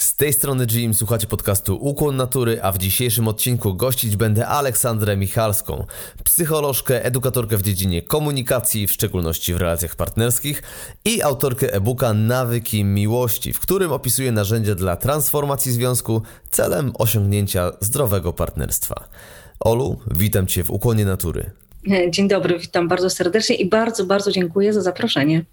Z tej strony Jim, słuchacie podcastu Ukłon Natury, a w dzisiejszym odcinku gościć będę Aleksandrę Michalską, psycholożkę, edukatorkę w dziedzinie komunikacji, w szczególności w relacjach partnerskich i autorkę e-booka Nawyki Miłości, w którym opisuje narzędzia dla transformacji związku celem osiągnięcia zdrowego partnerstwa. Olu, witam Cię w Ukłonie Natury. Dzień dobry, witam bardzo serdecznie i bardzo, bardzo dziękuję za zaproszenie.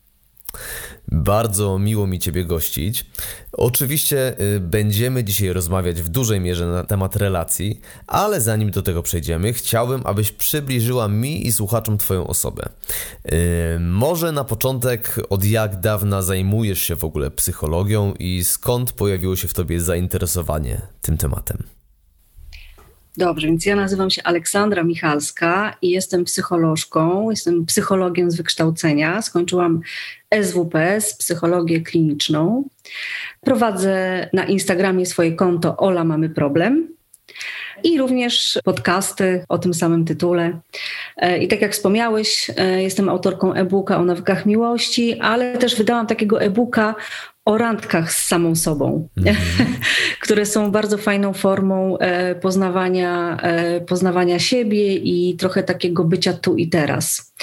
Bardzo miło mi Ciebie gościć. Oczywiście y, będziemy dzisiaj rozmawiać w dużej mierze na temat relacji, ale zanim do tego przejdziemy, chciałbym, abyś przybliżyła mi i słuchaczom Twoją osobę. Y, może na początek, od jak dawna zajmujesz się w ogóle psychologią i skąd pojawiło się w Tobie zainteresowanie tym tematem? Dobrze, więc ja nazywam się Aleksandra Michalska i jestem psycholożką, jestem psychologiem z wykształcenia. Skończyłam SWPS, psychologię kliniczną. Prowadzę na Instagramie swoje konto Ola Mamy Problem i również podcasty o tym samym tytule. E, I tak jak wspomniałeś, e, jestem autorką e-booka o nawykach miłości, ale też wydałam takiego e-booka o randkach z samą sobą, mm -hmm. które są bardzo fajną formą e, poznawania, e, poznawania siebie i trochę takiego bycia tu i teraz.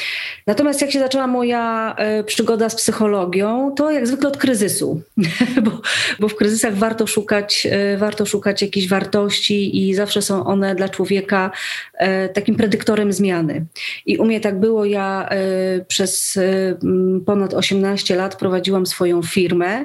Natomiast jak się zaczęła moja e, przygoda z psychologią, to jak zwykle od kryzysu, bo, bo, w kryzysach warto szukać, warto szukać jakichś wartości i zawsze są one dla człowieka takim predyktorem zmiany. I u mnie tak było, ja przez ponad 18 lat prowadziłam swoją firmę,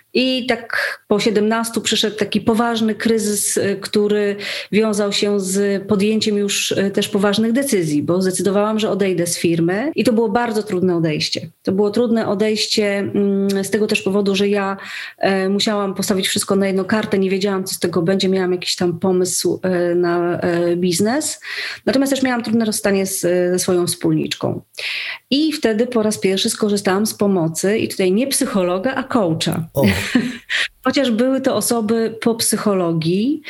i tak po 17 przyszedł taki poważny kryzys, y, który wiązał się z podjęciem już y, też poważnych decyzji, bo zdecydowałam, że odejdę z firmy i to było bardzo trudne odejście. To było trudne odejście mm, z tego też powodu, że ja e, musiałam postawić wszystko na jedną kartę, nie wiedziałam, co z tego będzie, miałam jakiś tam pomysł e, na e, biznes. Natomiast też miałam trudne rozstanie z, ze swoją wspólniczką. I wtedy po raz pierwszy skorzystałam z pomocy i tutaj nie psychologa, a coacha. Chociaż były to osoby po psychologii.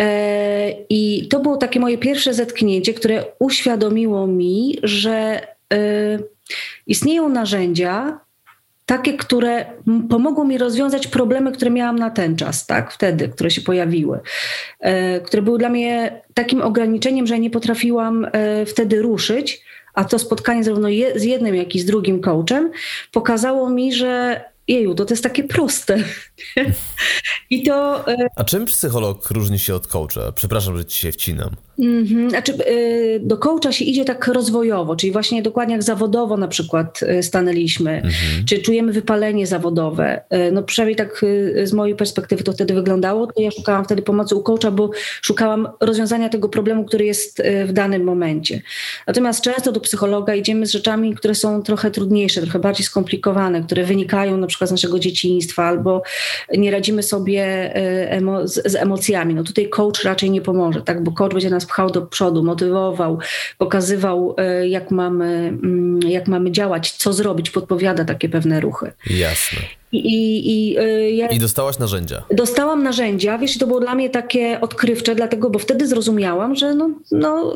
E, I to było takie moje pierwsze zetknięcie, które uświadomiło mi, że e, istnieją narzędzia, takie, które pomogą mi rozwiązać problemy, które miałam na ten czas, tak, wtedy, które się pojawiły, e, które były dla mnie takim ograniczeniem, że nie potrafiłam wtedy ruszyć, a to spotkanie zarówno z jednym, jak i z drugim coachem pokazało mi, że jeju, to, to jest takie proste. I to... E, A czym psycholog różni się od coacha? Przepraszam, że ci się wcinam. Mm-hmm. Znaczy, y, do coacha się idzie tak rozwojowo, czyli właśnie dokładnie jak zawodowo na przykład y, stanęliśmy, mm-hmm. czy czujemy wypalenie zawodowe. No przynajmniej tak z mojej perspektywy to wtedy wyglądało. To ja szukałam wtedy pomocy u coacha, bo szukałam rozwiązania tego problemu, który jest w danym momencie. Natomiast często do psychologa idziemy z rzeczami, które są trochę trudniejsze, trochę bardziej skomplikowane, które wynikają na przykład z naszego dzieciństwa albo nie radzimy sobie emo- z, z emocjami. No tutaj coach raczej nie pomoże, tak? bo coach będzie nas pchał do przodu, motywował, pokazywał, e, jak mamy, mm, jak mamy działać, co zrobić, podpowiada takie pewne ruchy. Jasne. I, i, i, e, ja I dostałaś narzędzia? Dostałam narzędzia, wiesz, to było dla mnie takie odkrywcze, dlatego, bo wtedy zrozumiałam, że no, no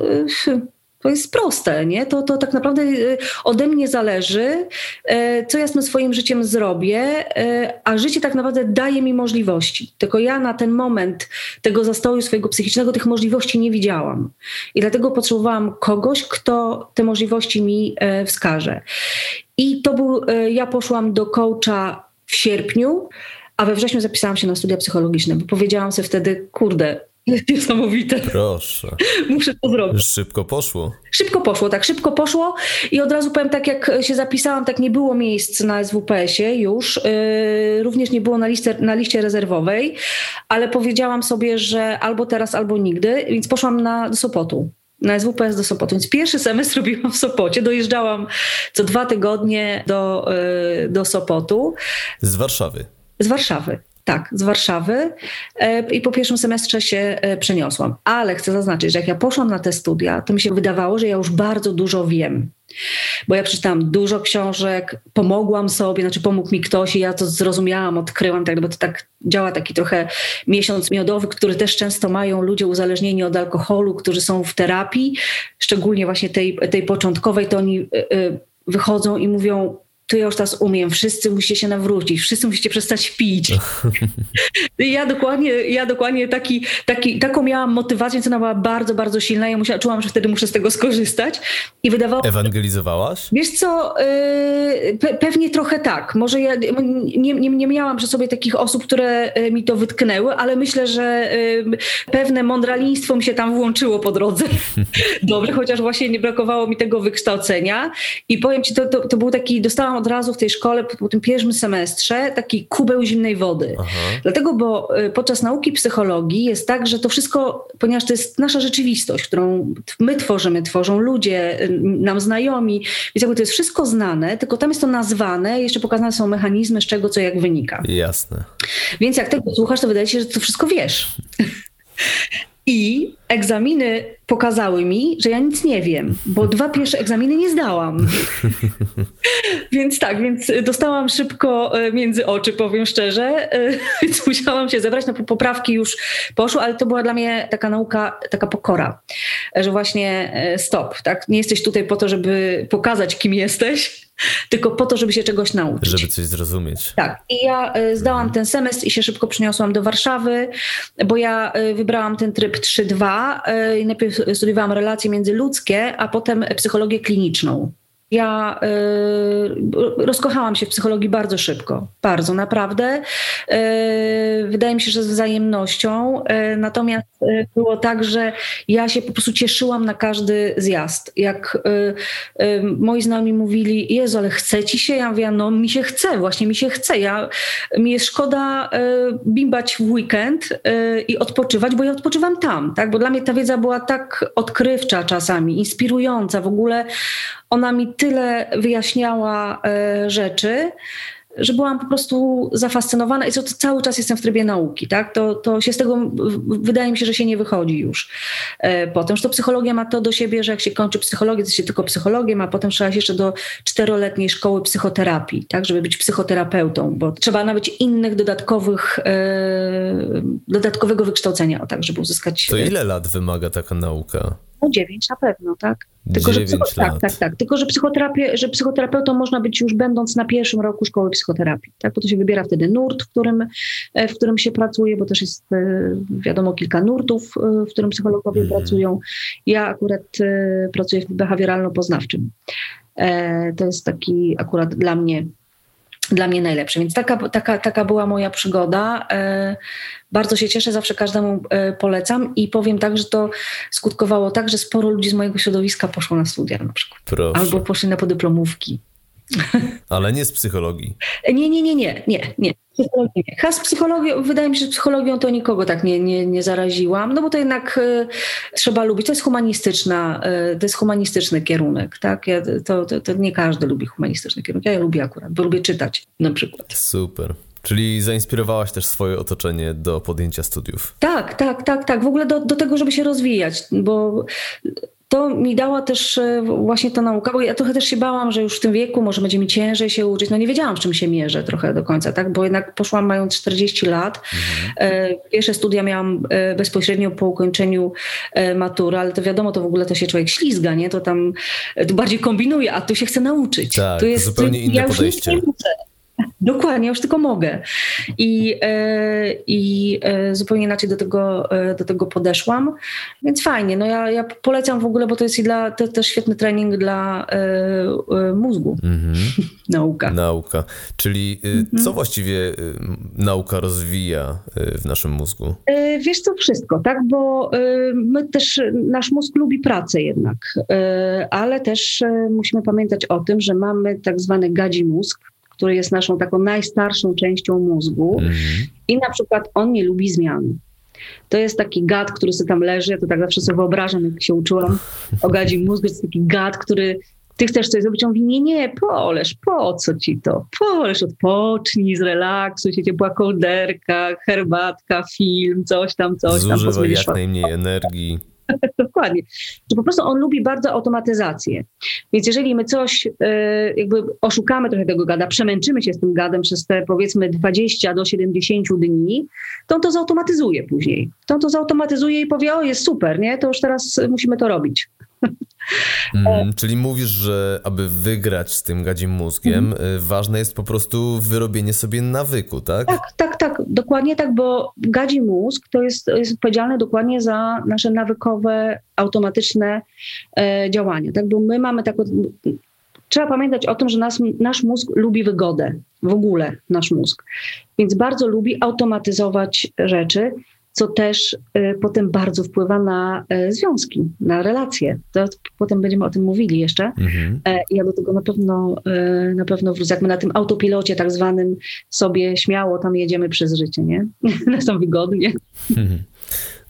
e, to jest proste, nie? To, to tak naprawdę y, ode mnie zależy, y, co ja z tym swoim życiem zrobię, y, a życie tak naprawdę daje mi możliwości. Tylko ja na ten moment tego zastoju swojego psychicznego tych możliwości nie widziałam. I dlatego potrzebowałam kogoś, kto te możliwości mi wskaże. I to był, ja poszłam do coacha w sierpniu, a we wrześniu zapisałam się na studia psychologiczne, bo powiedziałam sobie wtedy, kurde, Niesamowite. Proszę. Muszę to zrobić. Szybko poszło. Szybko poszło, tak, szybko poszło i od razu powiem, tak jak się zapisałam, tak nie było miejsc na SWPS-ie już, yy, również nie było na, liście, na liście rezerwowej, ale powiedziałam sobie, że albo teraz, albo nigdy, więc poszłam na, do Sopotu na SWPS do Sopotu. Więc pierwszy semestr robiłam w Sopocie. Dojeżdżałam co dwa tygodnie do, yy, do Sopotu. Z Warszawy. Z Warszawy. Tak, z Warszawy e, i po pierwszym semestrze się e, przeniosłam. Ale chcę zaznaczyć, że jak ja poszłam na te studia, to mi się wydawało, że ja już bardzo dużo wiem. Bo ja przeczytałam dużo książek, pomogłam sobie, znaczy pomógł mi ktoś i ja to zrozumiałam, odkryłam, tak, bo to tak działa taki trochę miesiąc miodowy, który też często mają ludzie uzależnieni od alkoholu, którzy są w terapii, szczególnie właśnie tej, tej początkowej, to oni e, wychodzą i mówią, to ja już teraz umiem, wszyscy musicie się nawrócić, wszyscy musicie przestać pić. ja dokładnie, ja dokładnie taki, taki, taką miałam motywację, co ona była bardzo, bardzo silna. Ja musiała, czułam, że wtedy muszę z tego skorzystać. I wydawało Ewangelizowałaś? Wiesz co, yy, pe pewnie trochę tak. Może ja nie, nie, nie miałam przy sobie takich osób, które y, mi to wytknęły, ale myślę, że yy, pewne mądraliństwo mi się tam włączyło po drodze. Dobrze, chociaż właśnie nie brakowało mi tego wykształcenia. I powiem ci, to, to, to był taki, dostałam od razu w tej szkole po, po tym pierwszym semestrze taki kubeł zimnej wody. Aha. Dlatego, bo y, podczas nauki psychologii jest tak, że to wszystko, ponieważ to jest nasza rzeczywistość, którą my tworzymy, tworzą ludzie, y, nam znajomi, więc jakby to jest wszystko znane, tylko tam jest to nazwane, jeszcze pokazane są mechanizmy, z czego co jak wynika. Jasne. Więc jak tego słuchasz, to wydaje się, że to wszystko wiesz. I egzaminy pokazały mi, że ja nic nie wiem, bo dwa pierwsze egzaminy nie zdałam. więc tak, więc dostałam szybko e, między oczy, powiem szczerze, e, więc musiałam się zebrać. No poprawki już poszły, ale to była dla mnie taka nauka, taka pokora, że właśnie e, stop, tak? Nie jesteś tutaj po to, żeby pokazać, kim jesteś, tylko po to, żeby się czegoś nauczyć. Żeby coś zrozumieć. Tak. I ja zdałam ten semestr i się szybko przeniosłam do Warszawy, bo ja wybrałam ten tryb 3.2 e, najpierw studiowałam relacje międzyludzkie, a potem psychologię kliniczną. Ja y, rozkochałam się w psychologii bardzo szybko, bardzo naprawdę. Y, wydaje mi się, że z wzajemnością. Y, natomiast y, było tak, że ja się po prostu cieszyłam na każdy zjazd. Jak y, y, moi znajomi mówili, Jezu, ale chce ci się? Ja mówię, no mi się chce, właśnie mi się chce. Ja, mi jest szkoda bimbać w weekend i odpoczywać, bo ja odpoczywam tam, tak? Bo dla mnie ta wiedza była tak odkrywcza czasami, inspirująca. W ogóle ona mi tyle wyjaśniała e, rzeczy, że byłam po prostu zafascynowana i co cały czas jestem w trybie nauki, tak? To, to się z tego, wydaje mi się, że się nie wychodzi już e, potem. Że to psychologia ma to do siebie, że jak się kończy psychologię, to się tylko psychologiem, a potem trzeba się jeszcze do czteroletniej szkoły psychoterapii, tak? Żeby być psychoterapeutą, bo trzeba nawet innych dodatkowych, e, dodatkowego wykształcenia, tak, żeby uzyskać... To ile lat wymaga taka nauka? No dziewięć na pewno, tak? Tylko, że psycho- tak, tak, tak. Tylko, że, psychoterapię, że psychoterapeutą można być już będąc na pierwszym roku szkoły psychoterapii. Tak? Bo to się wybiera wtedy nurt, w którym, e, w którym się pracuje, bo też jest e, wiadomo kilka nurtów, e, w którym psychologowie mm. pracują. Ja akurat pracuję w behawioralno-poznawczym. To jest taki akurat dla mnie dla mnie najlepsze. Więc taka, taka, taka była moja przygoda. E, bardzo się cieszę, zawsze każdemu e, polecam i powiem tak, że to skutkowało tak, że sporo ludzi z mojego środowiska poszło na studia na przykład. Proszę. Albo poszli na podyplomówki. Ale nie z psychologii. Nie, nie, nie, nie, nie, nie. Psychologii nie. z psychologią, wydaje mi się, że psychologią to nikogo tak nie, nie, nie zaraziłam, no bo to jednak y, trzeba lubić. To jest humanistyczna, y, to jest humanistyczny kierunek, tak? Ja, to, to, to, nie każdy lubi humanistyczny kierunek. Ja je lubię akurat, bo lubię czytać na przykład. Super. Czyli zainspirowałaś też swoje otoczenie do podjęcia studiów. Tak, tak, tak, tak. W ogóle do, do tego, żeby się rozwijać, bo to mi dała też e, właśnie ta nauka, bo ja trochę też się bałam, że już w tym wieku może będzie mi ciężej się uczyć. No nie wiedziałam, z czym się mierzę trochę do końca, tak? Bo jednak poszłam mając 40 lat. Mhm. E, pierwsze studia miałam e, bezpośrednio po ukończeniu matury, ale to wiadomo, to w ogóle to się człowiek ślizga, nie? To tam to bardziej kombinuje, a tu się chce nauczyć. Tak, tu jest, zupełnie inne ja podejście. Już nie muszę Dokładnie, już tylko mogę. I, e, i e, zupełnie inaczej do tego, e, do tego podeszłam. Więc fajnie. No ja, ja polecam w ogóle, bo to jest i dla, to też świetny trening dla mózgu. Mhm. Nauka. Nauka. Czyli mhm. co właściwie nauka rozwija w naszym mózgu? Wiesz co, wszystko, tak? Bo my też, nasz mózg lubi pracę jednak, ale też musimy pamiętać o tym, że mamy tak zwany gadzi mózg, który jest naszą taką najstarszą częścią mózgu mhm. i na przykład on nie lubi zmian. To jest taki gad, który sobie tam leży, ja to tak zawsze sobie wyobrażam, jak się uczyłam o gadzie mózgu, to jest taki gad, który ty chcesz coś zrobić, on mówi, nie, nie, poleż, po co ci to? Poleż, odpocznij, zrelaksuj się, ciepła kołderka, herbatka, film, coś tam, coś tam. Zużywaj jak najmniej energii. Dokładnie. Że po prostu on lubi bardzo automatyzację. Więc jeżeli my coś e, jakby oszukamy trochę tego gada, przemęczymy się z tym gadem przez te powiedzmy 20 do 70 dni, to on to zautomatyzuje później. To on to zautomatyzuje i powie, o jest super, nie? To już teraz musimy to robić. Mm, czyli mówisz, że aby wygrać z tym gadzim mózgiem. Y, ważne jest po prostu wyrobienie sobie nawyku, tak? Tak, tak, tak, dokładnie tak, bo gadzi mózg to jest, jest odpowiedzialny dokładnie za nasze nawykowe, automatyczne e, działania, tak? Bo my mamy taką trzeba pamiętać o tym, że nas, nasz mózg lubi wygodę, w ogóle nasz mózg. Więc bardzo lubi automatyzować rzeczy co też y, potem bardzo wpływa na y, związki, na relacje. To potem będziemy o tym mówili jeszcze. Mhm. E, ja do tego na pewno, na pewno wrócę. Jak my na tym autopilocie tak zwanym sobie śmiało tam jedziemy przez życie, nie? Na są wygodnie. Mhm.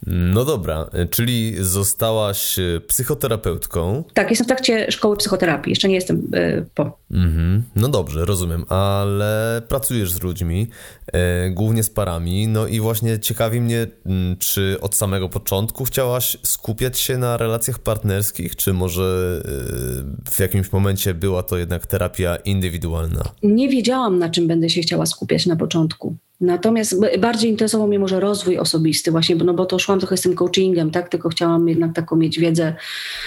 No dobra, czyli zostałaś e, psychoterapeutką. Tak, jestem w trakcie szkoły psychoterapii, jeszcze nie jestem y, po. Mm-hmm. No dobrze, rozumiem, ale pracujesz z ludźmi, y, głównie z parami, no i właśnie ciekawi mnie, y, czy od samego początku chciałaś skupiać się na relacjach partnerskich, czy może w jakimś momencie była to jednak terapia indywidualna? Nie wiedziałam, na czym będę się chciała skupiać na początku. Natomiast bardziej interesował mnie może rozwój osobisty właśnie, no bo to szłam trochę z tym coachingiem, tak? Tylko chciałam jednak taką mieć wiedzę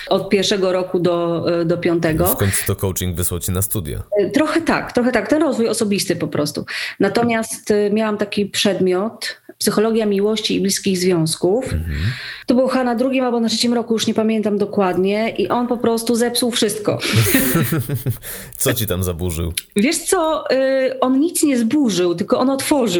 od pierwszego roku do, e, do piątego. W końcu to coaching wysłał ci na studia. E, trochę tak, trochę tak. Ten rozwój osobisty po prostu. Natomiast e, miałam taki przedmiot, psychologia miłości i bliskich związków. Mhm. To był chyba na drugim albo na trzecim roku, już nie pamiętam dokładnie i on po prostu zepsuł wszystko. co ci tam zaburzył? Wiesz co, on nic nie zburzył, tylko on otworzył.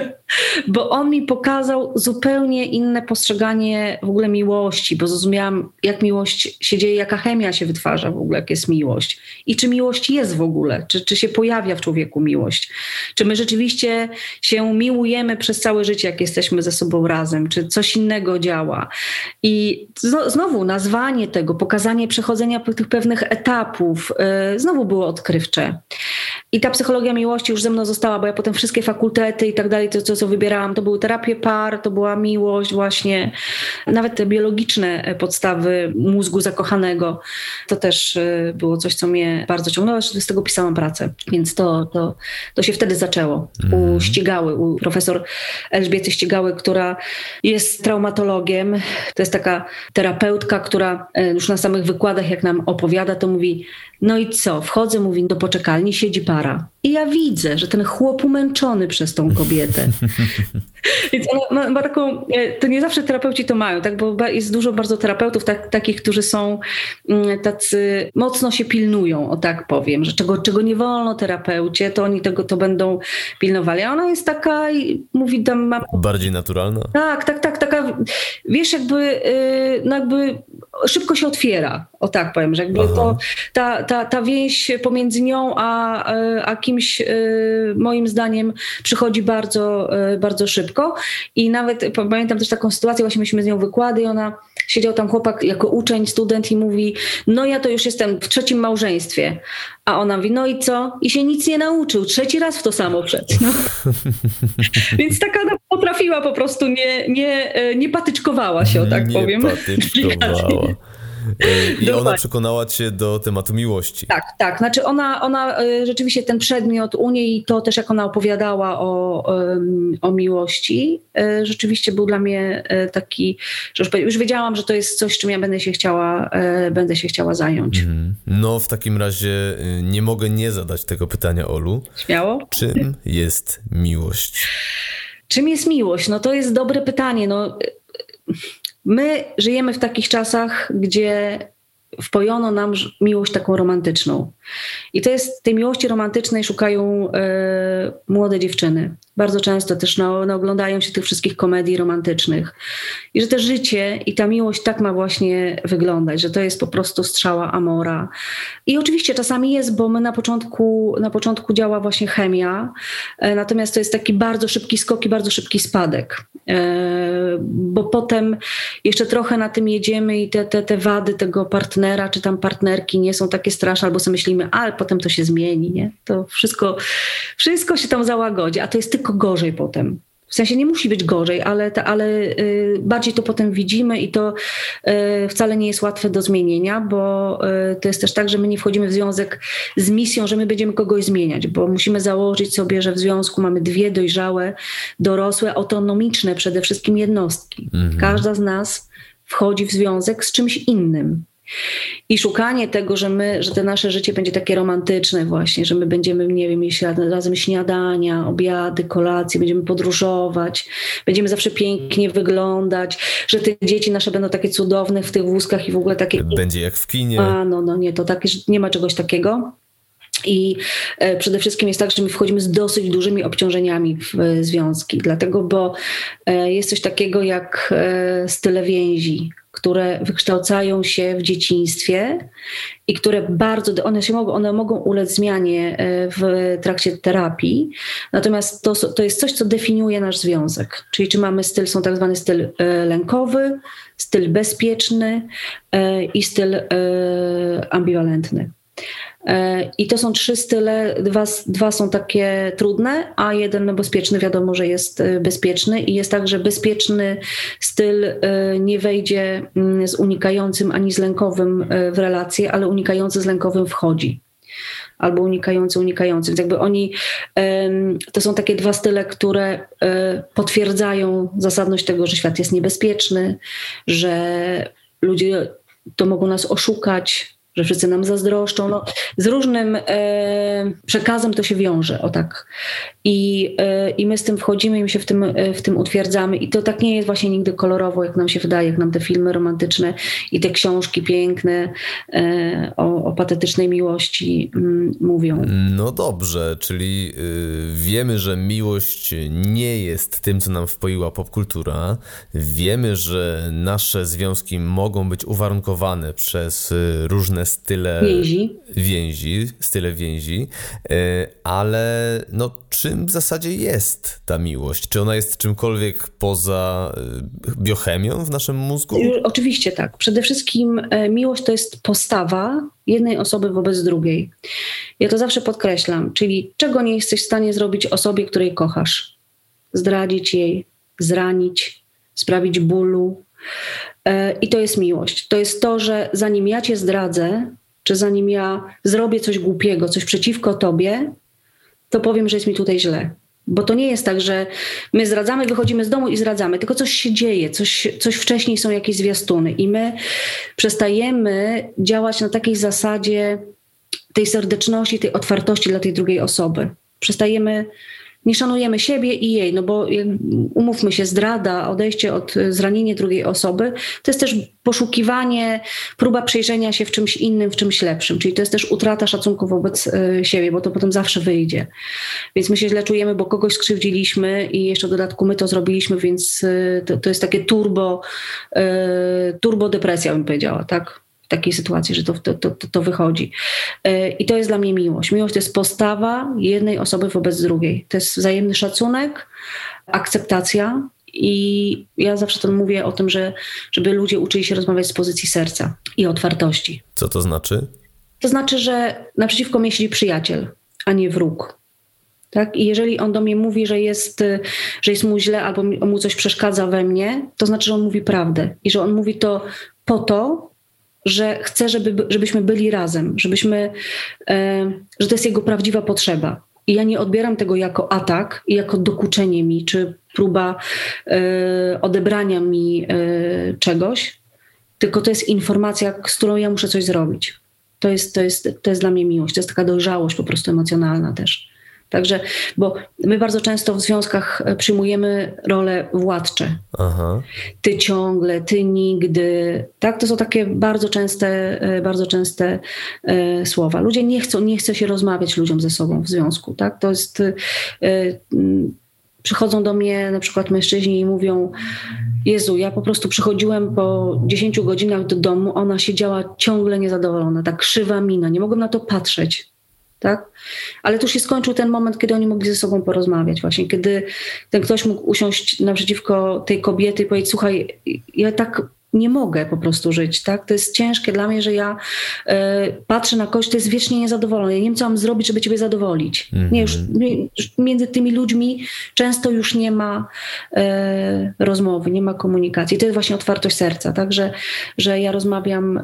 bo on mi pokazał zupełnie inne postrzeganie w ogóle miłości, bo zrozumiałam, jak miłość się dzieje, jaka chemia się wytwarza w ogóle, jak jest miłość. I czy miłość jest w ogóle, czy, czy się pojawia w człowieku miłość, czy my rzeczywiście się miłujemy przez całe życie, jak jesteśmy ze sobą razem, czy coś innego działa. I znowu nazwanie tego, pokazanie przechodzenia tych pewnych etapów, yy, znowu było odkrywcze. I ta psychologia miłości już ze mną została, bo ja potem wszystkie fakultety i tak dalej, to, to co wybierałam, to były terapie par, to była miłość właśnie, nawet te biologiczne podstawy mózgu zakochanego. To też e, było coś, co mnie bardzo ciągnęło, z tego pisałam pracę. Więc to, to, to się wtedy zaczęło. U mhm. Ścigały, u profesor Elżbiety Ścigały, która jest traumatologiem. To jest taka terapeutka, która e, już na samych wykładach, jak nam opowiada, to mówi, no i co? Wchodzę, mówi, do poczekalni, siedzi para. I ja widzę, że ten chłop umęczony przez tą kobietę. Więc ona ma, ma, taką, e, to nie zawsze terapeuci to mają, tak? bo jest dużo bardzo terapeutów tak, takich, którzy są mm, tacy, mocno się pilnują, o tak powiem, że czego, czego nie wolno terapeucie, to oni tego to będą pilnowali. A ona jest taka, mówi tam... Mam... Bardziej naturalna? Tak, tak, tak, taka, wiesz, jakby, y, no jakby szybko się otwiera, o tak powiem, że jakby to, ta, ta, ta więź pomiędzy nią a, a kimś y, moim zdaniem przychodzi bardzo, y, bardzo szybko i nawet pamiętam też taką sytuację, właśnie myśmy z nią wykłady i ona, siedział tam chłopak jako uczeń, student i mówi, no ja to już jestem w trzecim małżeństwie, a ona mówi, no i co? I się nic nie nauczył, trzeci raz w to samo przed. No. Więc taka potrafiła po prostu, nie, nie, e, nie patyczkowała się, o tak nie powiem. Patyczkowała. I ona przekonała cię do tematu miłości. Tak, tak. Znaczy ona, ona rzeczywiście ten przedmiot u niej, to też jak ona opowiadała o, o miłości, rzeczywiście był dla mnie taki, że już, już wiedziałam, że to jest coś, czym ja będę się chciała, będę się chciała zająć. Mm. No w takim razie nie mogę nie zadać tego pytania, Olu. Śmiało? Czym jest miłość? Czym jest miłość? No to jest dobre pytanie. No, my żyjemy w takich czasach, gdzie wpojono nam miłość taką romantyczną. I to jest tej miłości romantycznej szukają e, młode dziewczyny. Bardzo często też no, no, oglądają się tych wszystkich komedii romantycznych. I że to życie i ta miłość tak ma właśnie wyglądać, że to jest po prostu strzała amora. I oczywiście czasami jest, bo my na początku, na początku działa właśnie chemia, e, natomiast to jest taki bardzo szybki skok i bardzo szybki spadek. E, bo potem jeszcze trochę na tym jedziemy i te, te, te wady tego partnera czy tam partnerki nie są takie straszne, albo sobie myślimy, ale potem to się zmieni, nie? To wszystko, wszystko się tam załagodzi, a to jest tylko gorzej potem. W sensie nie musi być gorzej, ale, to, ale y, bardziej to potem widzimy i to y, wcale nie jest łatwe do zmienienia, bo y, to jest też tak, że my nie wchodzimy w związek z misją, że my będziemy kogoś zmieniać, bo musimy założyć sobie, że w związku mamy dwie dojrzałe, dorosłe, autonomiczne przede wszystkim jednostki. Mhm. Każda z nas wchodzi w związek z czymś innym. I szukanie tego, że my, że to nasze życie będzie takie romantyczne właśnie, że my będziemy, nie wiem, mieć razem śniadania, obiady, kolacje, będziemy podróżować, będziemy zawsze pięknie wyglądać, że te dzieci nasze będą takie cudowne w tych wózkach i w ogóle takie... Będzie jak w kinie. A, no, no nie, to takie, nie ma czegoś takiego. I e, przede wszystkim jest tak, że my wchodzimy z dosyć dużymi obciążeniami w e, związki, dlatego, bo e, jest coś takiego jak style więzi, które wykształcają się w dzieciństwie i które bardzo, one, się mogą, one mogą ulec zmianie w trakcie terapii, natomiast to, to jest coś, co definiuje nasz związek. Czyli czy mamy styl, są tak zwany styl lękowy, styl bezpieczny i styl ambiwalentny. E, I to są trzy style, dwa, dwa są takie trudne, a jeden bezpieczny wiadomo, że jest e, bezpieczny i jest tak, że bezpieczny styl e, nie wejdzie mm, z unikającym ani z lękowym w relację, ale unikający z lękowym wchodzi albo unikający unikający. Więc jakby oni, to są takie dwa style, które potwierdzają zasadność tego, że świat jest niebezpieczny, że ludzie to mogą nas oszukać, że wszyscy nam zazdroszczą. No, z różnym e, przekazem to się wiąże, o tak. I, e, I my z tym wchodzimy i my się w tym, e, w tym utwierdzamy. I to tak nie jest właśnie nigdy kolorowo, jak nam się wydaje, jak nam te filmy romantyczne i te książki piękne e, o, o, patetycznej miłości mm, mówią. No dobrze, czyli y, wiemy, że miłość nie jest tym, co nam wpoiła popkultura. Wiemy, że nasze związki mogą być uwarunkowane przez y, różne style więzi, więzi style więzi, e, ale no, czym w zasadzie jest ta miłość? Czy ona jest czymkolwiek poza e, biochemią w naszym mózgu? Oczywiście tak. Przede wszystkim e, miłość to jest postawa jednej osoby wobec drugiej. Ja to zawsze podkreślam, czyli czego nie jesteś w stanie zrobić osobie, której kochasz? Zdradzić jej, zranić, sprawić bólu, I to jest miłość. To jest to, że zanim ja cię zdradzę, czy zanim ja zrobię coś głupiego, coś przeciwko tobie, to powiem, że jest mi tutaj źle. Bo to nie jest tak, że my zdradzamy, wychodzimy z domu i zdradzamy, tylko coś się dzieje, coś, coś wcześniej są jakieś zwiastuny i my przestajemy działać na takiej zasadzie tej serdeczności, tej otwartości dla tej drugiej osoby. Przestajemy nie szanujemy siebie i jej, no bo umówmy się, zdrada, odejście od zranienia drugiej osoby, to jest też poszukiwanie, próba przejrzenia się w czymś innym, w czymś lepszym, czyli to jest też utrata szacunku wobec e, siebie, bo to potem zawsze wyjdzie. Więc my się źle czujemy, bo kogoś skrzywdziliśmy i jeszcze w dodatku my to zrobiliśmy, więc e, to, to jest takie turbo, e, turbo depresja bym powiedziała, tak? Takiej sytuacji, że to, to, to, to wychodzi. E, I to jest dla mnie miłość. Miłość to jest postawa jednej osoby wobec drugiej. To jest wzajemny szacunek, akceptacja. I ja zawsze to mówię o tym, że żeby ludzie uczyli się rozmawiać z pozycji serca i otwartości. Co to znaczy? To znaczy, że naprzeciwko mnie siedzi przyjaciel, a nie wróg. Tak? I jeżeli on do mnie mówi, że jest, że jest mu źle albo mu coś przeszkadza we mnie, to znaczy, że on mówi prawdę i że on mówi to po to, że chce, żeby, żebyśmy byli razem, żebyśmy, e, że to jest jego prawdziwa potrzeba. I ja nie odbieram tego jako atak i jako dokuczenie mi, czy próba e, odebrania mi e, czegoś, tylko to jest informacja, z którą ja muszę coś zrobić. To jest, to jest, to jest dla mnie miłość, to jest taka dojrzałość po prostu emocjonalna też. Także, bo my bardzo często w związkach e, przyjmujemy role władcze. Aha. Ty ciągle, ty nigdy. Tak, to są takie bardzo częste, e, bardzo częste e, słowa. Ludzie nie chcą, nie chce się rozmawiać ludziom ze sobą w związku. Tak, to jest. E, przychodzą do mnie na przykład mężczyźni i mówią: Jezu, ja po prostu przychodziłem po 10 godzinach do domu, ona siedziała ciągle niezadowolona, tak krzywa mina, nie mogłem na to patrzeć tak? Ale to już się skończył ten moment, kiedy oni mogli ze sobą porozmawiać właśnie, kiedy ten ktoś mógł usiąść naprzeciwko tej kobiety i powiedzieć, słuchaj, ja tak nie mogę po prostu żyć, tak? To jest ciężkie dla mnie, że ja y, patrzę na kogoś, to jest wiecznie niezadowolony. Ja nie wiem, co mam zrobić, żeby ciebie zadowolić. Mm -hmm. Nie, już, między tymi ludźmi często już nie ma y, rozmowy, nie ma komunikacji. To jest właśnie otwartość serca, tak? Że, że ja rozmawiam y,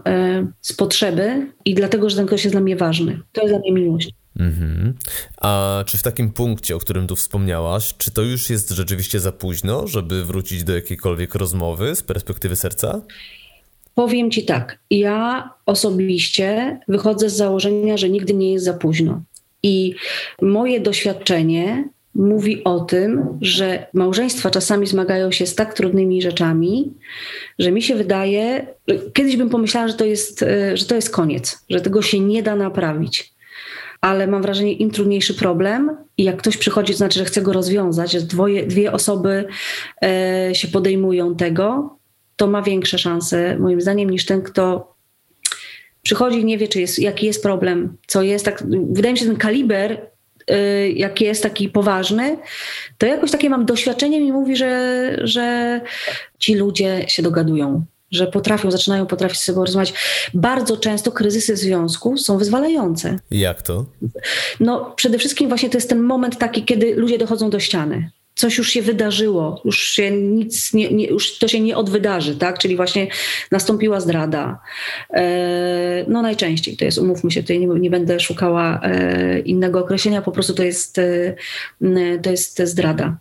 z potrzeby i dlatego, że ten ktoś jest dla mnie ważny. To jest dla mnie miłość. Mhm. A czy w takim punkcie, o którym tu wspomniałaś, czy to już jest rzeczywiście za późno, żeby wrócić do jakiejkolwiek rozmowy z perspektywy serca? Powiem ci tak. Ja osobiście wychodzę z założenia, że nigdy nie jest za późno. I moje doświadczenie mówi o tym, że małżeństwa czasami zmagają się z tak trudnymi rzeczami, że mi się wydaje, kiedyś bym pomyślała, że to jest, że to jest koniec, że tego się nie da naprawić ale mam wrażenie, im trudniejszy problem i jak ktoś przychodzi, to znaczy, że chce go rozwiązać, dwoje, dwie osoby e, się podejmują tego, to ma większe szanse, moim zdaniem, niż ten, kto przychodzi i nie wie, czy jest, jaki jest problem, co jest. Tak, wydaje mi się, ten kaliber e, jaki jest taki poważny, to jakoś takie mam doświadczenie mi mówi, że, że ci ludzie się dogadują że potrafią, zaczynają potrafić z sobą rozmawiać. Bardzo często kryzysy związku są wyzwalające. Jak to? No, przede wszystkim właśnie to jest ten moment taki, kiedy ludzie dochodzą do ściany. Coś już się wydarzyło, już się nic, nie, nie, już to się nie odwydarzy, tak? Czyli właśnie nastąpiła zdrada. E, no najczęściej to jest, umówmy się, tutaj nie, nie będę szukała e, innego określenia, po prostu to jest, e, to jest zdrada.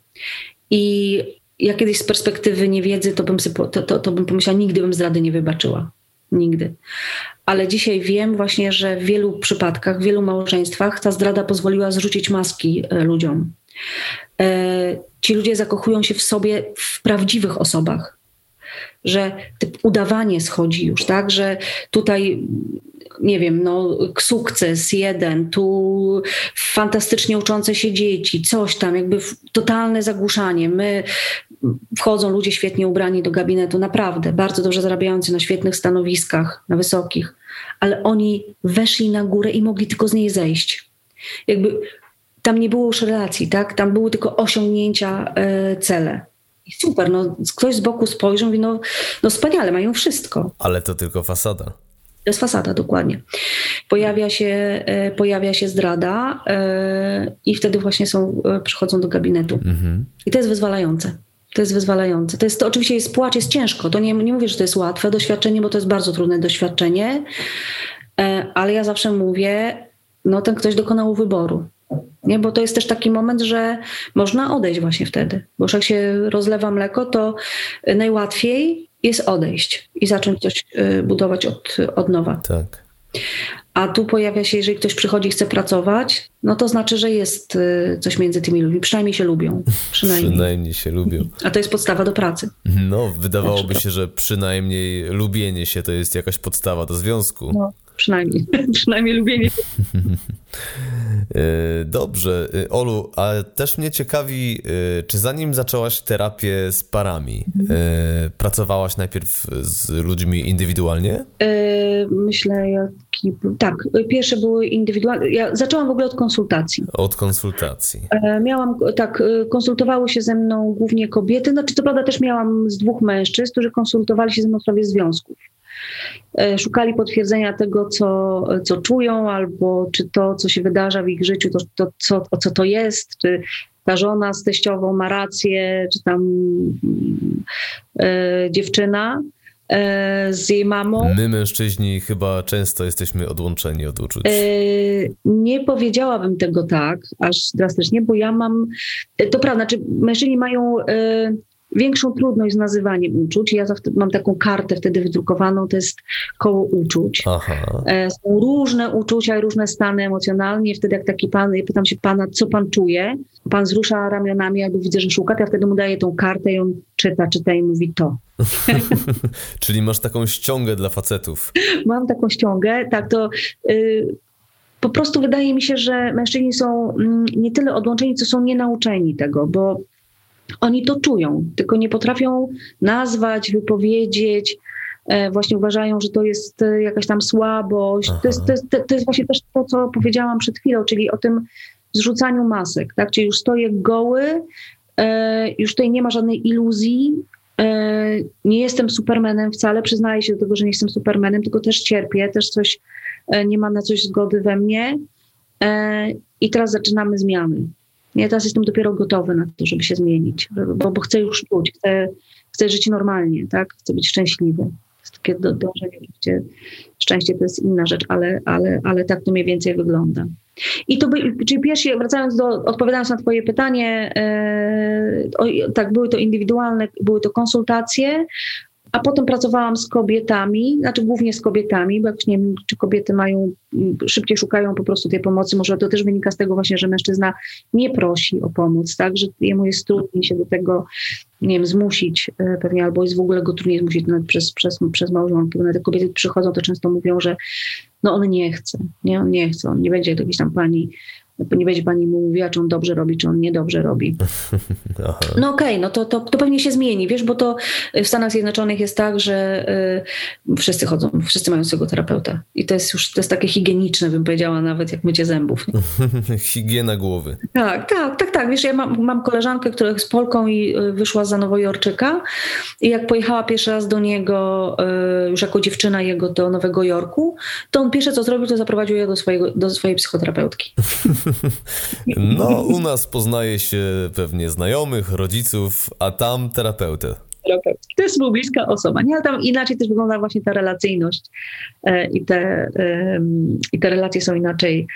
I ja kiedyś z perspektywy niewiedzy to bym, sobie, to, to, to bym pomyślała, nigdy bym zdrady nie wybaczyła. Nigdy. Ale dzisiaj wiem właśnie, że w wielu przypadkach, w wielu małżeństwach ta zdrada pozwoliła zrzucić maski e, ludziom. E, ci ludzie zakochują się w sobie w prawdziwych osobach. Że udawanie schodzi już, tak? Że tutaj nie wiem, no, sukces jeden, tu fantastycznie uczące się dzieci, coś tam, jakby totalne zagłuszanie. My wchodzą ludzie świetnie ubrani do gabinetu, naprawdę, bardzo dobrze zarabiający na świetnych stanowiskach, na wysokich, ale oni weszli na górę i mogli tylko z niej zejść. Jakby tam nie było już relacji, tak? Tam były tylko osiągnięcia, e, cele. Super, no ktoś z boku spojrzy, mówi, no, no wspaniale, mają wszystko. Ale to tylko fasada. To jest fasada, dokładnie. Pojawia się, e, pojawia się zdrada e, i wtedy właśnie są, przychodzą do gabinetu. Mhm. I to jest wyzwalające. To jest wyzwalające. To jest, to oczywiście jest płacz, jest ciężko. To nie, nie mówię, że to jest łatwe doświadczenie, bo to jest bardzo trudne doświadczenie, e, ale ja zawsze mówię, no ten ktoś dokonał wyboru. Nie? Bo to jest też taki moment, że można odejść właśnie wtedy. Bo jak się rozlewa mleko, to najłatwiej jest odejść i zacząć coś e, budować od, od nowa. Tak. A tu pojawia się, jeżeli ktoś przychodzi i chce pracować, no to znaczy, że jest y, coś między tymi ludźmi. Przynajmniej się lubią. Przynajmniej. przynajmniej się lubią. A to jest podstawa do pracy. No, wydawałoby się, że przynajmniej lubienie się to jest jakaś podstawa do związku. No, przynajmniej. przynajmniej lubienie się. E, dobrze. E, Olu, ale też mnie ciekawi, e, czy zanim zaczęłaś terapię z parami, pracowałaś najpierw z ludźmi indywidualnie? Myślę, Tak, pierwsze były indywidualne. Ja zaczęłam w ogóle od konsultacji. Od konsultacji. Miałam, tak, konsultowały się ze mną głównie kobiety. Znaczy, to prawda, też miałam z dwóch mężczyzn, którzy konsultowali się ze mną w sprawie związków. E, szukali potwierdzenia tego, co, co czują, albo czy to, co się wydarza w ich życiu, to, to co, co to jest, czy ta żona z teściową ma rację, czy tam e, dziewczyna. E, z jej mamą. My mężczyźni chyba często jesteśmy odłączeni od uczuć. E, nie powiedziałabym tego tak, aż drastycznie, bo ja mam, to prawda, czy znaczy mężczyźni mają większą trudność z nazywaniem uczuć. Ja mam taką kartę wtedy wydrukowaną, to jest koło uczuć. Aha. E, są różne uczucia i różne stany emocjonalne. Wtedy jak taki pan, ja pytam się pana, co pan czuje? Pan wzrusza ramionami, albo widzę, że szuka, to ja wtedy mu daję tą kartę i on czyta, czyta i mówi to. Czyli masz taką ściągę dla facetów. Mam taką ściągę, tak to... Y, po prostu wydaje mi się, że mężczyźni są mm, nie tyle odłączeni, co są nienauczeni tego, bo oni to czują, tylko nie potrafią nazwać, wypowiedzieć. E, właśnie uważają, że to jest e, jakaś tam słabość. To jest, to, jest, to jest właśnie też to, co powiedziałam przed chwilą, czyli o tym zrzucaniu masek. Tak? Czyli już stoję goły, e, już tutaj nie ma żadnej iluzji. Nie jestem supermenem wcale, przyznaję się do tego, że nie jestem supermenem, tylko też cierpię, też coś nie ma na coś zgody we mnie. I teraz zaczynamy zmiany. Ja teraz jestem dopiero gotowy na to, żeby się zmienić, bo, bo chcę już czuć, chcę, chcę żyć normalnie, tak? Chcę być szczęśliwy. Jest takie dążenie, szczęście to jest inna rzecz, ale, ale, ale tak to mniej więcej wygląda. I to by, czyli pierwszy, wracając do, odpowiadając na twoje pytanie, e, o, tak, były to indywidualne, były to konsultacje, a potem pracowałam z kobietami, znaczy głównie z kobietami, bo jak nie wiem, czy kobiety mają, szybciej szukają po prostu tej pomocy. Może to też wynika z tego właśnie, że mężczyzna nie prosi o pomoc, tak, że jemu jest trudniej się do tego, nie wiem, zmusić e, pewnie, albo jest w ogóle go trudniej zmusić nawet przez, przez, przez małżonkę. Bo te kobiety przychodzą, to często mówią, że no on nie chce, nie, on nie chce, on nie będzie jakiejś tam pani nie będzie pani mu mówiła, czy on dobrze robi, czy on niedobrze robi. No okej, okay, no to, to, to pewnie się zmieni, wiesz, bo to w Stanach Zjednoczonych jest tak, że y, wszyscy chodzą, wszyscy mają swojego terapeuta. I to jest już, to jest takie higieniczne, bym powiedziała, nawet jak mycie zębów. Higiena głowy. Tak, tak, tak, tak. Wiesz, ja mam, mam koleżankę, która jest Polką i y, wyszła za Nowojorczyka i jak pojechała pierwszy raz do niego, y, już jako dziewczyna jego do Nowego Jorku, to on pierwsze co zrobił, to zaprowadził ją do, swojego, do swojej psychoterapeutki. No, u nas poznaje się pewnie znajomych, rodziców, a tam terapeutę. To jest mu bliska osoba, nie? Ale tam inaczej też wygląda właśnie ta relacyjność e, i te, i te relacje są inaczej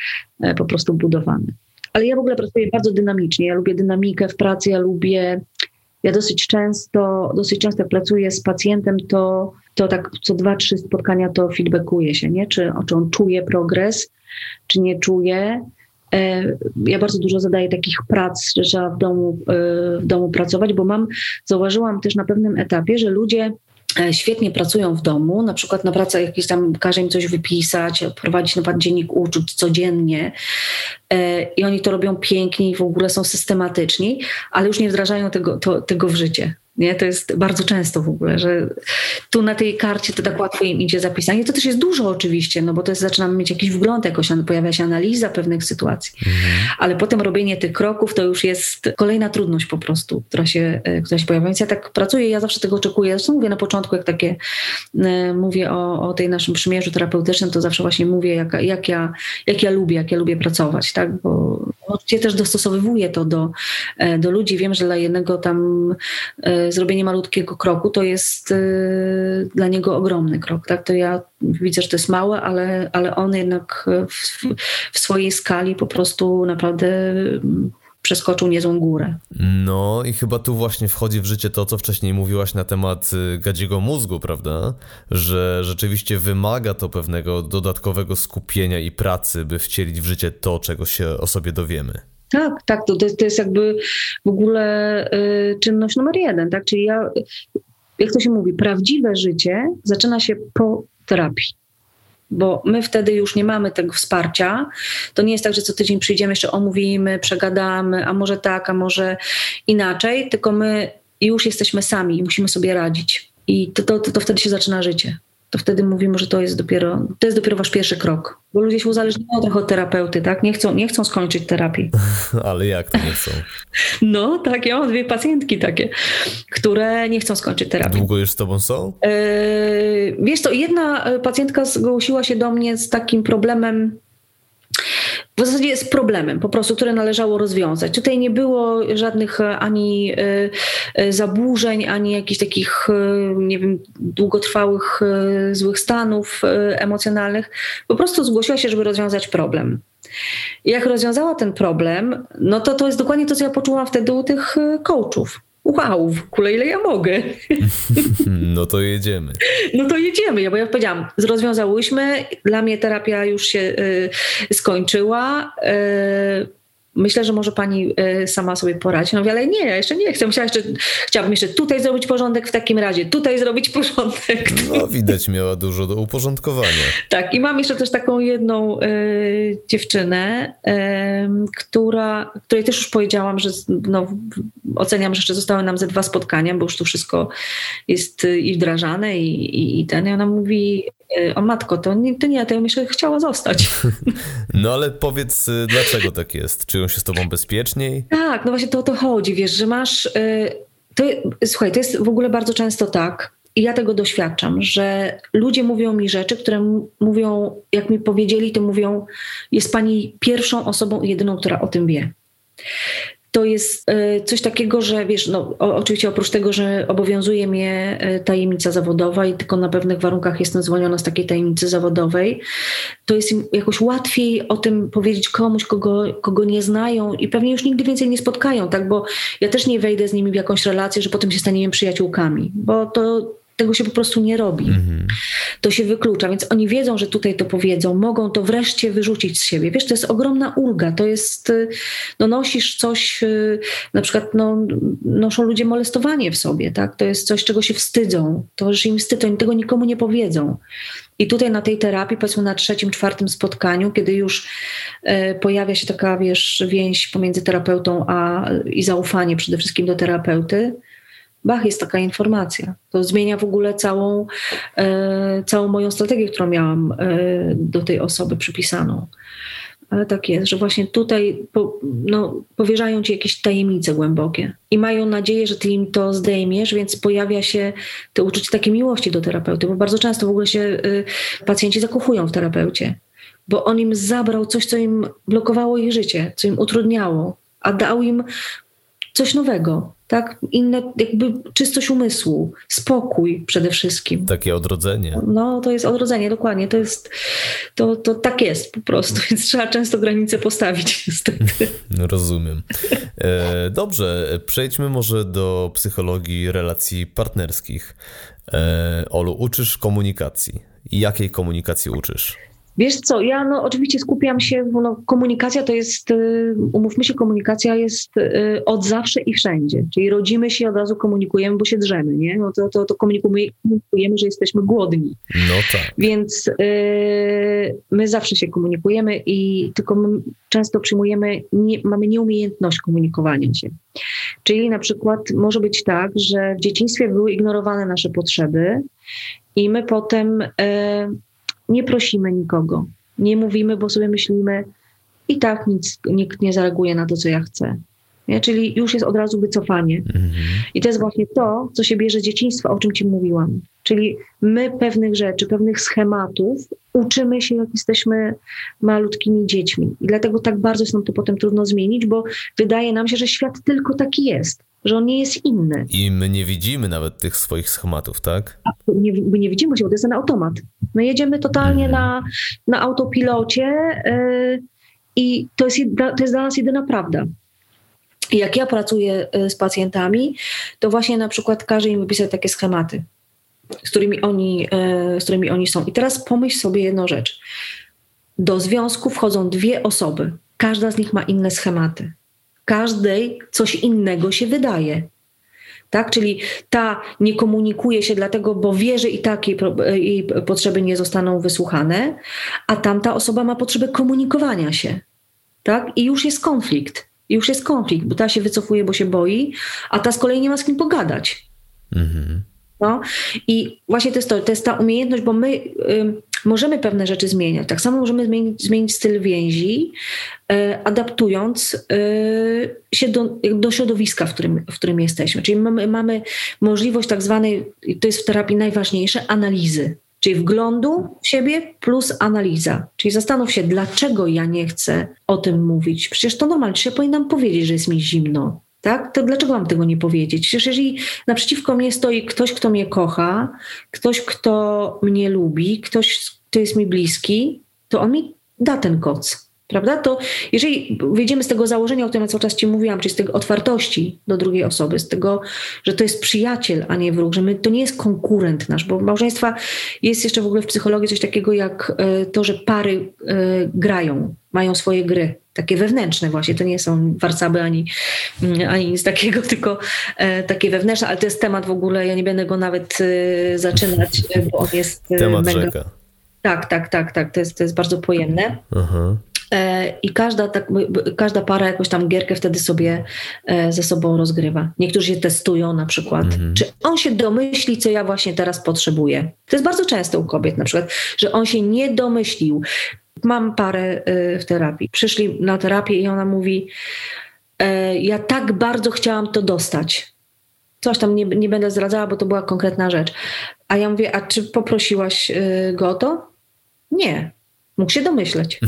e, po prostu budowane. Ale ja w ogóle pracuję bardzo dynamicznie. Ja lubię dynamikę w pracy, ja lubię, ja dosyć często, dosyć często pracuję z pacjentem, to, to tak co dwa, trzy spotkania to feedbackuje się, nie? Czy, czy on czuje progres, czy nie czuje. E, ja bardzo dużo zadaję takich prac, że trzeba w domu, e, w domu pracować, bo mam, zauważyłam też na pewnym etapie, że ludzie e, świetnie pracują w domu, na przykład na pracę jakiś tam każe im coś wypisać, prowadzić na przykład dziennik uczuć codziennie i oni to robią pięknie i w ogóle są systematyczni, ale już nie wdrażają tego, to, tego w życie. Nie? To jest bardzo często w ogóle, że tu na tej karcie to tak łatwo im idzie zapisanie. To też jest dużo oczywiście, no bo to jest, zaczynamy mieć jakiś wgląd, jakoś pojawia się analiza pewnych sytuacji. Mhm. Ale potem robienie tych kroków to już jest kolejna trudność po prostu, która się, e, która się pojawia. Więc ja tak pracuję, ja zawsze tego oczekuję. Zresztą mówię na początku, jak takie e, mówię o, o tej naszym przymierzu terapeutycznym, to zawsze właśnie mówię, jak, jak, ja, jak ja lubię, jak ja lubię pracować, tak? Bo oczywiście też dostosowywuję to do, e, do ludzi. Wiem, że dla jednego tam zrobienie malutkiego kroku to jest y, dla niego ogromny krok. Tak? To ja widzę, że to jest małe, ale, ale on jednak w, w swojej skali po prostu naprawdę mm, przeskoczył niezłą górę. No i chyba tu właśnie wchodzi w życie to, co wcześniej mówiłaś na temat y, gadziego mózgu, prawda? Że rzeczywiście wymaga to pewnego dodatkowego skupienia i pracy, by wcielić w życie to, czego się o sobie dowiemy. Tak, tak, to, to, jest, to jest jakby w ogóle y, czynność numer jeden, tak? Czyli ja, jak to się mówi, prawdziwe życie zaczyna się po terapii. Bo my wtedy już nie mamy tego wsparcia. To nie jest tak, że co tydzień przyjdziemy, jeszcze omówimy, przegadamy, a może tak, a może inaczej, tylko my już jesteśmy sami i musimy sobie radzić. I to, to, to, to wtedy się zaczyna życie to wtedy mówimy, że to jest dopiero, to jest dopiero wasz pierwszy krok. Bo ludzie się uzależniają trochę od terapeuty, tak? Nie chcą, nie chcą skończyć terapii. Ale jak to nie chcą? No, tak, ja mam dwie pacjentki takie, które nie chcą skończyć terapii. Długo już z tobą są? Yy, wiesz to jedna pacjentka zgłosiła się do mnie z takim problemem w zasadzie z problemem po prostu, które należało rozwiązać. Tutaj nie było żadnych e, ani e, e, zaburzeń, ani jakichś takich, nie wiem, długotrwałych złych stanów emocjonalnych. Po prostu zgłosiła się, żeby rozwiązać problem. Jak rozwiązała ten problem, no to to jest dokładnie to, co ja poczułam wtedy u tych coachów wow, w ogóle ile ja mogę. No to jedziemy. No to jedziemy, ja bo ja powiedziałam, rozwiązałyśmy, dla mnie terapia już się y, skończyła. Y, myślę, że może pani e, sama sobie poradzi. No ale nie, ja jeszcze nie chcę. Musiała jeszcze, chciałabym jeszcze tutaj zrobić porządek w takim razie, tutaj zrobić porządek. No widać, miała dużo do uporządkowania. tak, i mam jeszcze też taką jedną e, dziewczynę, e, która, której też już powiedziałam, że no, oceniam, że jeszcze zostały nam ze dwa spotkania, bo już tu wszystko jest i wdrażane i, i, i ten. I ona mówi, o matko, to nie, to nie, to ja myślę, chciała zostać. No ale powiedz, y, dlaczego tak jest? Czują się z tobą bezpieczniej? Tak, no właśnie to o to chodzi, wiesz, że masz... Y, to, słuchaj, to jest w ogóle bardzo często tak, i ja tego doświadczam, że ludzie mówią mi rzeczy, które mówią, jak mi powiedzieli, to mówią, jest pani pierwszą osobą i jedyną, która o tym wie to jest e, coś takiego, że wiesz, no, oczywiście oprócz tego, że obowiązuje mnie e, tajemnica zawodowa i tylko na pewnych warunkach jestem zwolniona z takiej tajemnicy zawodowej, to jest im jakoś łatwiej o tym powiedzieć komuś, kogo, kogo nie znają i pewnie już nigdy więcej nie spotkają, tak? Bo ja też nie wejdę z nimi w jakąś relację, że potem się staniemy przyjaciółkami, bo to tego się po prostu nie robi. Mhm. To się wyklucza, więc oni wiedzą, że tutaj to powiedzą, mogą to wreszcie wyrzucić z siebie. Wiesz, to jest ogromna ulga, to jest, y, no nosisz coś, y, na przykład no, noszą ludzie molestowanie w sobie, tak? To jest coś, czego się wstydzą, to że im wstyd, oni tego nikomu nie powiedzą. I tutaj na tej terapii, powiedzmy na trzecim, czwartym spotkaniu, kiedy już e, pojawia się taka, wiesz, więź pomiędzy terapeutą a, i zaufanie przede wszystkim do terapeuty, Bach, jest taka informacja. To zmienia w ogóle całą, e, całą moją strategię, którą miałam e, do tej osoby przypisaną. Ale tak jest, że właśnie tutaj po, no, powierzają ci jakieś tajemnice głębokie i mają nadzieję, że ty im to zdejmiesz, więc pojawia się to uczucie takiej miłości do terapeuty, bo bardzo często w ogóle się y, pacjenci zakochują w terapeucie, bo on im zabrał coś, co im blokowało ich życie, co im utrudniało, a dał im coś nowego, tak? Inne, jakby czystość umysłu, spokój przede wszystkim. Takie odrodzenie. No, to jest odrodzenie, dokładnie. To jest, to, to tak jest po prostu, więc trzeba często granice postawić niestety. No, rozumiem. E, dobrze, przejdźmy może do psychologii relacji partnerskich. E, Olu, uczysz komunikacji. Jakiej komunikacji uczysz? Wiesz co, ja no, oczywiście skupiam się, bo no, komunikacja to jest, y, umówmy się, komunikacja jest y, od zawsze i wszędzie. Czyli rodzimy się od razu komunikujemy, bo się drzemy, nie? No to, to, to komunikujemy, że jesteśmy głodni. No tak. Więc y, my zawsze się komunikujemy i tylko często przyjmujemy, nie, mamy nieumiejętność komunikowania się. Czyli na przykład może być tak, że w dzieciństwie były ignorowane nasze potrzeby i my potem nie prosimy nikogo, nie mówimy, bo sobie myślimy, i tak nic, nikt nie zareaguje na to, co ja chcę. Nie? Czyli już jest od razu wycofanie. Mhm. I to jest właśnie to, co się bierze z dzieciństwa, o czym ci mówiłam. Czyli my pewnych rzeczy, pewnych schematów uczymy się, jak jesteśmy malutkimi dziećmi. I dlatego tak bardzo jest nam to potem trudno zmienić, bo wydaje nam się, że świat tylko taki jest że on nie jest inny. I my nie widzimy nawet tych swoich schematów, tak? Nie, my nie widzimy się, bo to jest ten automat. My jedziemy totalnie hmm. na, na autopilocie yy, i to jest, to jest dla nas jedyna prawda. I jak ja pracuję y, z pacjentami, to właśnie na przykład każę im wypisać takie schematy, z którymi oni, y, z którymi oni są. I teraz pomyśl sobie jedną rzecz. Do związku wchodzą dwie osoby. Każda z nich ma inne schematy każdej coś innego się wydaje. Tak? Czyli ta nie komunikuje się dlatego, bo wie, że i tak jej, jej potrzeby nie zostaną wysłuchane, a tamta osoba ma potrzebę komunikowania się. Tak? I już jest konflikt. Już jest konflikt, bo ta się wycofuje, bo się boi, a ta z kolei nie ma z kim pogadać. Mhm. No i właśnie to jest to, to jest ta umiejętność, bo my możemy pewne rzeczy zmieniać. Tak samo możemy zmienić, zmienić styl więzi, y, adaptując y, się do, do środowiska, w którym, w którym jesteśmy. Czyli mamy, mamy możliwość tak zwanej, to jest w terapii najważniejsze, analizy. Czyli wglądu w siebie plus analiza. Czyli zastanów się, dlaczego ja nie chcę o tym mówić. Przecież to normalnie, ja powinnam powiedzieć, że jest mi zimno. Tak? To dlaczego mam tego nie powiedzieć? Przecież jeżeli naprzeciwko mnie stoi ktoś, kto mnie kocha, ktoś, kto mnie lubi, ktoś, kto jest mi bliski, to on mi da ten koc. Prawda? To jeżeli wyjdziemy z tego założenia, o którym ja cały czas Ci mówiłam, czyli z tej otwartości do drugiej osoby, z tego, że to jest przyjaciel, a nie wróg, że my, to nie jest konkurent nasz, bo małżeństwa jest jeszcze w ogóle w psychologii coś takiego jak e, to, że pary e, grają, mają swoje gry, takie wewnętrzne właśnie, to nie są warcaby ani, mm, ani nic takiego, tylko e, takie wewnętrzne, ale to jest temat w ogóle, ja nie będę go nawet zaczynać, bo on jest temat mega... Rzeka. Tak, tak, tak, tak, to jest, to jest bardzo pojemne. Aha. E, I każda, tak, każda para jakąś tam gierkę wtedy sobie e, ze sobą rozgrywa. Niektórzy się testują na przykład. Mhm. Czy on się domyśli, co ja właśnie teraz potrzebuję? To jest bardzo często u kobiet na przykład, że on się nie domyślił. Mam parę e, w terapii. Przyszli na terapię i ona mówi, ja tak bardzo chciałam to dostać. Coś tam nie, nie będę zdradzała, bo to była konkretna rzecz. A ja mówię, a czy poprosiłaś go o to? Nie. Mógł się domyśleć.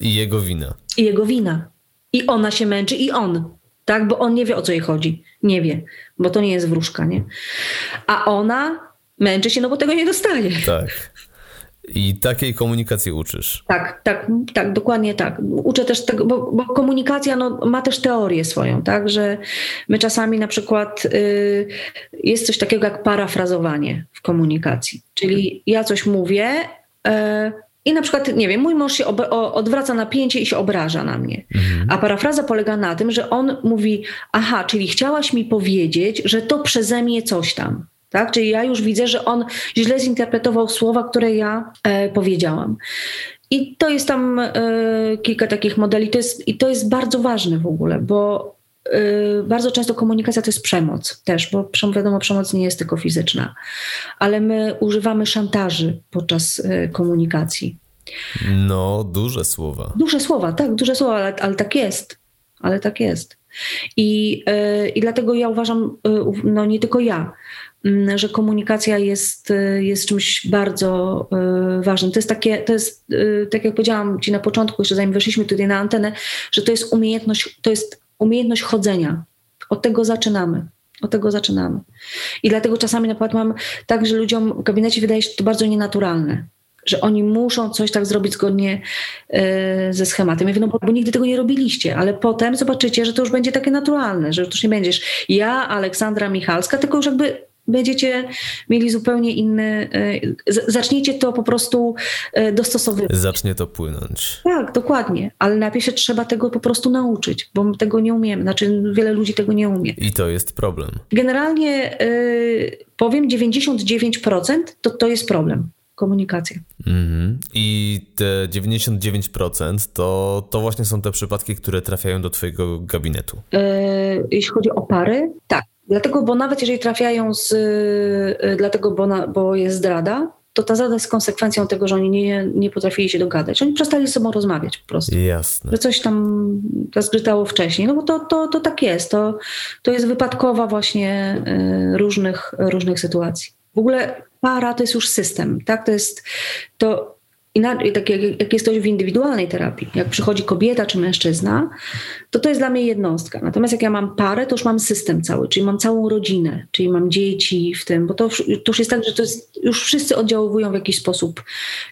I jego wina. I jego wina. I ona się męczy, i on. Tak, bo on nie wie o co jej chodzi. Nie wie, bo to nie jest wróżka, nie? A ona męczy się, no bo tego nie dostaje. Tak. I takiej komunikacji uczysz. Tak, tak, tak, dokładnie tak. Uczę też tego, bo, bo komunikacja no, ma też teorię swoją, tak, że my czasami na przykład y, jest coś takiego jak parafrazowanie w komunikacji. Czyli ja coś mówię, y, i na przykład, nie wiem, mój mąż się odwraca napięcie i się obraża na mnie. Mhm. A parafraza polega na tym, że on mówi: Aha, czyli chciałaś mi powiedzieć, że to przeze mnie coś tam. Tak? Czyli ja już widzę, że on źle zinterpretował słowa, które ja e, powiedziałam. I to jest tam e, kilka takich modeli. To jest, I to jest bardzo ważne w ogóle, bo e, bardzo często komunikacja to jest przemoc też, bo wiadomo, przemoc nie jest tylko fizyczna, ale my używamy szantaży podczas e, komunikacji. No, duże słowa. Duże słowa, tak, duże słowa, ale, ale tak jest. Ale tak jest. I, I dlatego ja uważam, no nie tylko ja, że komunikacja jest, jest czymś bardzo ważnym. To jest takie, to jest, tak jak powiedziałam Ci na początku, jeszcze zanim weszliśmy tutaj na antenę, że to jest umiejętność, to jest umiejętność chodzenia. Od tego zaczynamy. Od tego zaczynamy. I dlatego czasami na przykład mam tak, że ludziom w gabinecie wydaje się to bardzo nienaturalne że oni muszą coś tak zrobić zgodnie ze schematem. Ja mówię, no bo, bo, nigdy tego nie robiliście, ale potem zobaczycie, że to już będzie takie naturalne, że już nie będziesz ja, Aleksandra Michalska, tylko już jakby będziecie mieli zupełnie inny, e, zaczniecie to po prostu e, dostosowywać. Zacznie to płynąć. Tak, dokładnie, ale najpierw się trzeba tego po prostu nauczyć, bo my tego nie umiemy, znaczy wiele ludzi tego nie umie. I to jest problem. Generalnie powiem 99% to, to jest problem komunikacja. Mm-hmm. I te 99% to, to właśnie są te przypadki, które trafiają do Twojego gabinetu. Yy, jeśli chodzi o pary, tak. Dlatego, bo nawet jeżeli trafiają z, yy, dlatego, bo, na, bo jest zdrada, to ta zdrada jest konsekwencją tego, że oni nie, nie potrafili się dogadać. Oni przestali ze sobą rozmawiać po prostu. Jasne. Że coś tam zgrzytało wcześniej. No bo to, to, to tak jest. To, to jest wypadkowa właśnie yy, różnych, różnych sytuacji. W ogóle para to jest już system, tak? To jest to inaczej, tak jak, jak jest to w indywidualnej terapii, jak przychodzi kobieta czy mężczyzna, to to jest dla mnie jednostka. Natomiast jak ja mam parę, to już mam system cały, czyli mam całą rodzinę, czyli mam dzieci w tym, bo to, to już jest tak, że to jest, już wszyscy oddziaływują w jakiś sposób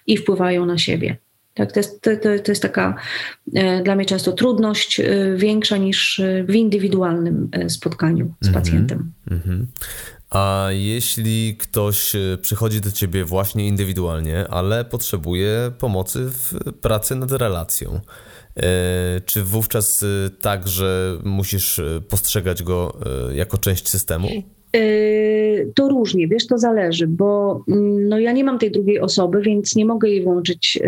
i wpływają na siebie. Tak, to, jest, to, to jest taka e, dla mnie często trudność e, większa niż w indywidualnym e, spotkaniu z mm -hmm, pacjentem. Mm -hmm. A jeśli ktoś e, przychodzi do ciebie właśnie indywidualnie, ale potrzebuje pomocy w pracy nad relacją, e, czy wówczas e, tak, że musisz postrzegać go jako część systemu? To różnie, wiesz, to zależy, bo mm, no, ja nie mam tej drugiej osoby, więc nie mogę jej włączyć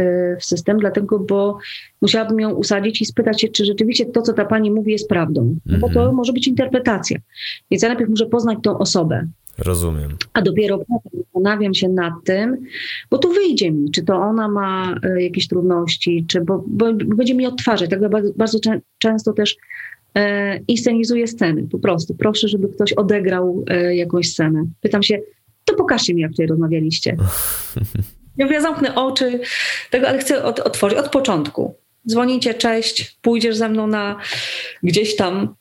w system, dlatego, bo musiałabym ją usadzić i spytać się, czy rzeczywiście to, co ta pani mówi, jest prawdą. No, bo to mhm. może być interpretacja. Więc ja najpierw muszę poznać tą osobę. Rozumiem. A dopiero potem zastanawiam się nad tym, bo tu wyjdzie mi, czy to ona ma e, jakieś trudności, czy bo, bo będzie mi odtwarzać. Tak bardzo, bardzo często też e, inscenizuję sceny, po prostu. Proszę, żeby ktoś odegrał e, jakąś scenę. Pytam się, to pokażcie mi, jak tutaj rozmawialiście. Ja mówię, zamknę oczy, tego, ale chcę od, otworzyć od początku. Dzwonicie, cześć, pójdziesz ze mną na gdzieś tam.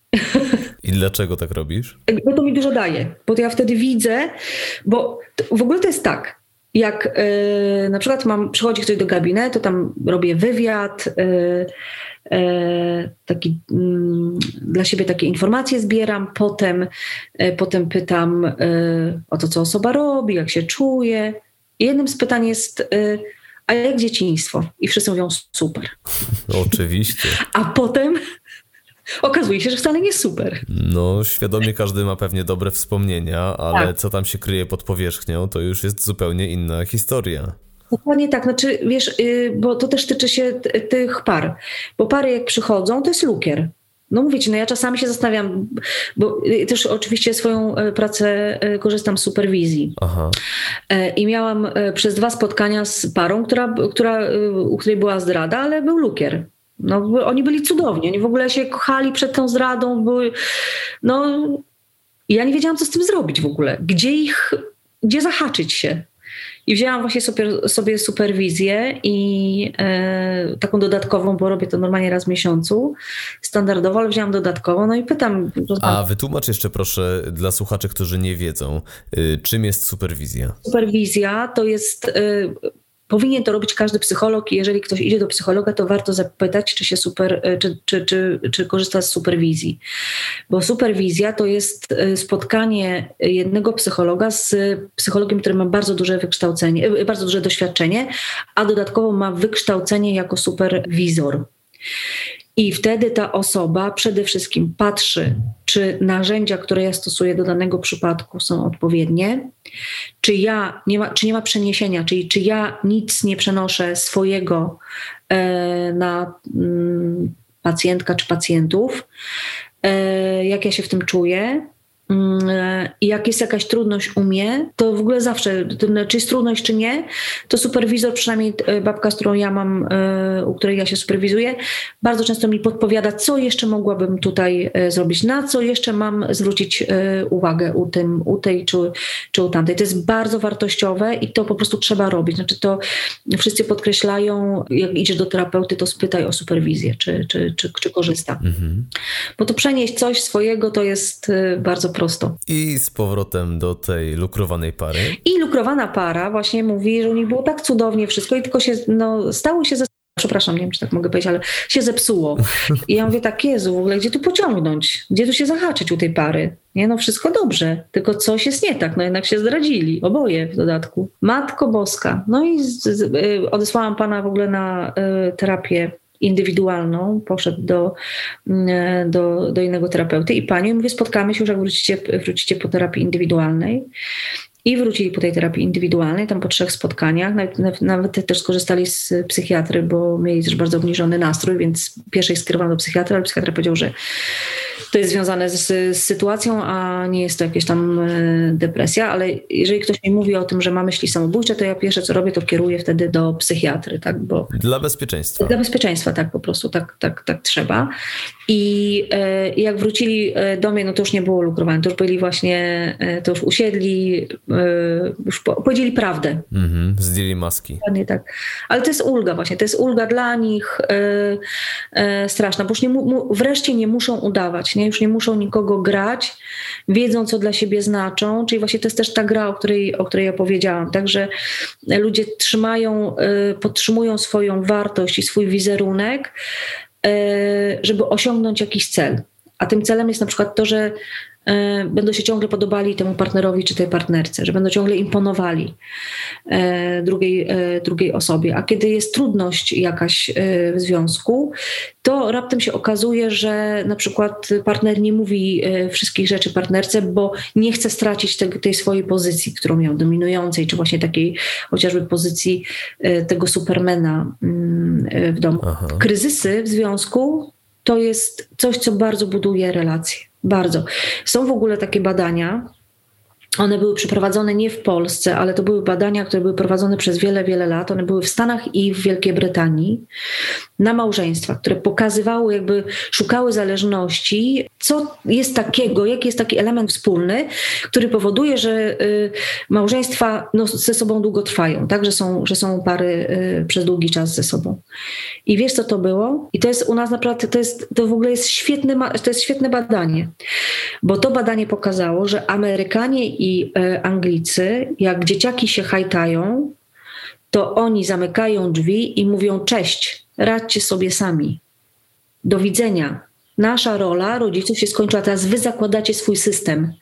I dlaczego tak robisz? Bo to mi dużo daje, bo to ja wtedy widzę, bo w ogóle to jest tak, jak yy, na przykład mam, przychodzi ktoś do gabinetu, tam robię wywiad, taki, mm, dla siebie takie informacje zbieram, potem, potem pytam o to, co osoba robi, jak się czuje. I jednym z pytań jest, a jak dzieciństwo? I wszyscy mówią super. Oczywiście. A potem okazuje się, że wcale nie super. No, świadomie każdy ma pewnie dobre wspomnienia, ale tak. co tam się kryje pod powierzchnią, to już jest zupełnie inna historia. Dokładnie tak, znaczy wiesz, y, bo to też tyczy się tych par, bo pary jak przychodzą, to jest lukier. No mówicie, no ja czasami się zastanawiam, bo y, też oczywiście swoją y, pracę korzystam z superwizji. Aha. I miałam przez dwa spotkania z parą, która, która, u której była zdrada, ale był lukier. No, oni byli cudowni, oni w ogóle się kochali przed tą zdradą, były, no ja nie wiedziałam, co z tym zrobić w ogóle, gdzie ich, gdzie zahaczyć się. I wzięłam właśnie super, sobie superwizję i e, taką dodatkową, bo robię to normalnie raz w miesiącu, standardowo, ale wzięłam dodatkową, no i pytam. A wytłumacz jeszcze proszę dla słuchaczy, którzy nie wiedzą, y, czym jest superwizja? Superwizja to jest y, Powinien to robić każdy psycholog i jeżeli ktoś idzie do psychologa, to warto zapytać, czy, się super, e, czy, czy, czy, czy korzysta z superwizji. Bo superwizja to jest e, spotkanie jednego psychologa z psychologiem, który ma bardzo duże wykształcenie, e, bardzo duże doświadczenie, a dodatkowo ma wykształcenie jako superwizor. I wtedy ta osoba przede wszystkim patrzy, czy narzędzia, które ja stosuję do danego przypadku są odpowiednie, czy ja nie ma, czy nie ma przeniesienia, czyli czy ja nic nie przenoszę swojego e, na mm, pacjentka czy pacjentów, e, jak ja się w tym czuję, i jak jest jakaś trudność u mnie, to w ogóle zawsze, czy jest trudność, czy nie, to superwizor, przynajmniej e, babka, z którą ja mam, e, u której ja się superwizuję, bardzo często mi podpowiada, co jeszcze mogłabym tutaj e, zrobić, na co jeszcze mam zwrócić uwagę u, tym, u tej czy, czy u tamtej. To jest bardzo wartościowe i to po prostu trzeba robić. Znaczy to wszyscy podkreślają, jak idziesz do terapeuty, to spytaj o superwizję, czy, czy, czy, czy korzysta. Mhm. Bo to przenieść coś swojego to jest bardzo prosto. I z powrotem do tej lukrowanej pary. I lukrowana para właśnie mówi, że u nich było tak cudownie wszystko i tylko się, no, stało się ze przepraszam, nie wiem, czy tak mogę powiedzieć, ale się zepsuło. I ja mówię tak, Jezu, w ogóle gdzie tu pociągnąć? Gdzie tu się zahaczyć u tej pary? Nie, no wszystko dobrze, tylko coś jest nie tak, no jednak się zdradzili, oboje w dodatku. Matko Boska. No i z, z, y, odesłałam pana w ogóle na y, terapię indywidualną, poszedł do, mm, do, do innego terapeuty i pani mówię, spotkamy się już jak wrócicie, wrócicie po terapii indywidualnej. I wrócili po tej terapii indywidualnej, tam po trzech spotkaniach. Nawet, nawet też skorzystali z psychiatry, bo mieli też bardzo obniżony nastrój, więc pierwszej skierowano do psychiatry, ale psychiatra powiedział, że to jest związane z, z, sytuacją, a nie jest to jakaś tam e, depresja, ale jeżeli ktoś mi mówi o tym, że ma myśli samobójcze, to ja pierwsze co robię, to kieruję wtedy do psychiatry, tak, bo... Dla bezpieczeństwa. Dla bezpieczeństwa, tak, po prostu, tak, tak, tak trzeba. I e, jak wrócili e, do mnie, no to już nie było lukrowane, to już byli właśnie, e, to już usiedli, e, już po, powiedzieli prawdę. Mhm, zdjęli maski. Dokładnie tak. Ale to jest ulga właśnie, to jest ulga dla nich e, straszna, bo już nie, mu, wreszcie nie muszą udawać, nie? Już nie muszą nikogo grać, wiedzą, co dla siebie znaczą, czyli właśnie to jest też ta gra, o której, o której ja powiedziałam. Także ludzie trzymają, y, podtrzymują swoją wartość i swój wizerunek, y, żeby osiągnąć jakiś cel. A tym celem jest na przykład to, że będą się ciągle podobali temu partnerowi czy tej partnerce, że będą ciągle imponowali e, drugiej, e, drugiej osobie. A kiedy jest trudność jakaś w związku, to raptem się okazuje, że na przykład partner nie mówi wszystkich rzeczy partnerce, bo nie chce stracić tej, tej swojej pozycji, którą miał dominującej, czy właśnie takiej chociażby pozycji tego supermena mm, w domu. Aha. Kryzysy w związku to jest coś, co bardzo buduje relacje. Bardzo. Są w ogóle takie badania, one były przeprowadzone nie w Polsce, ale to były badania, które były prowadzone przez wiele, wiele lat. One były w Stanach i w Wielkiej Brytanii na małżeństwa, które pokazywały, jakby szukały zależności, co jest takiego, jaki jest taki element wspólny, który powoduje, że y, małżeństwa no, ze sobą długo trwają, tak, że są, że są pary y, przez długi czas ze sobą. I wiesz, co to było? I to jest u nas naprawdę, to, jest, to w ogóle jest świetne, to jest świetne badanie, bo to badanie pokazało, że Amerykanie i y, Anglicy, jak dzieciaki się hajtają, to oni zamykają drzwi i mówią cześć, radźcie sobie sami. Do widzenia. Nasza rola rodziców się skończyła, teraz wy zakładacie swój system.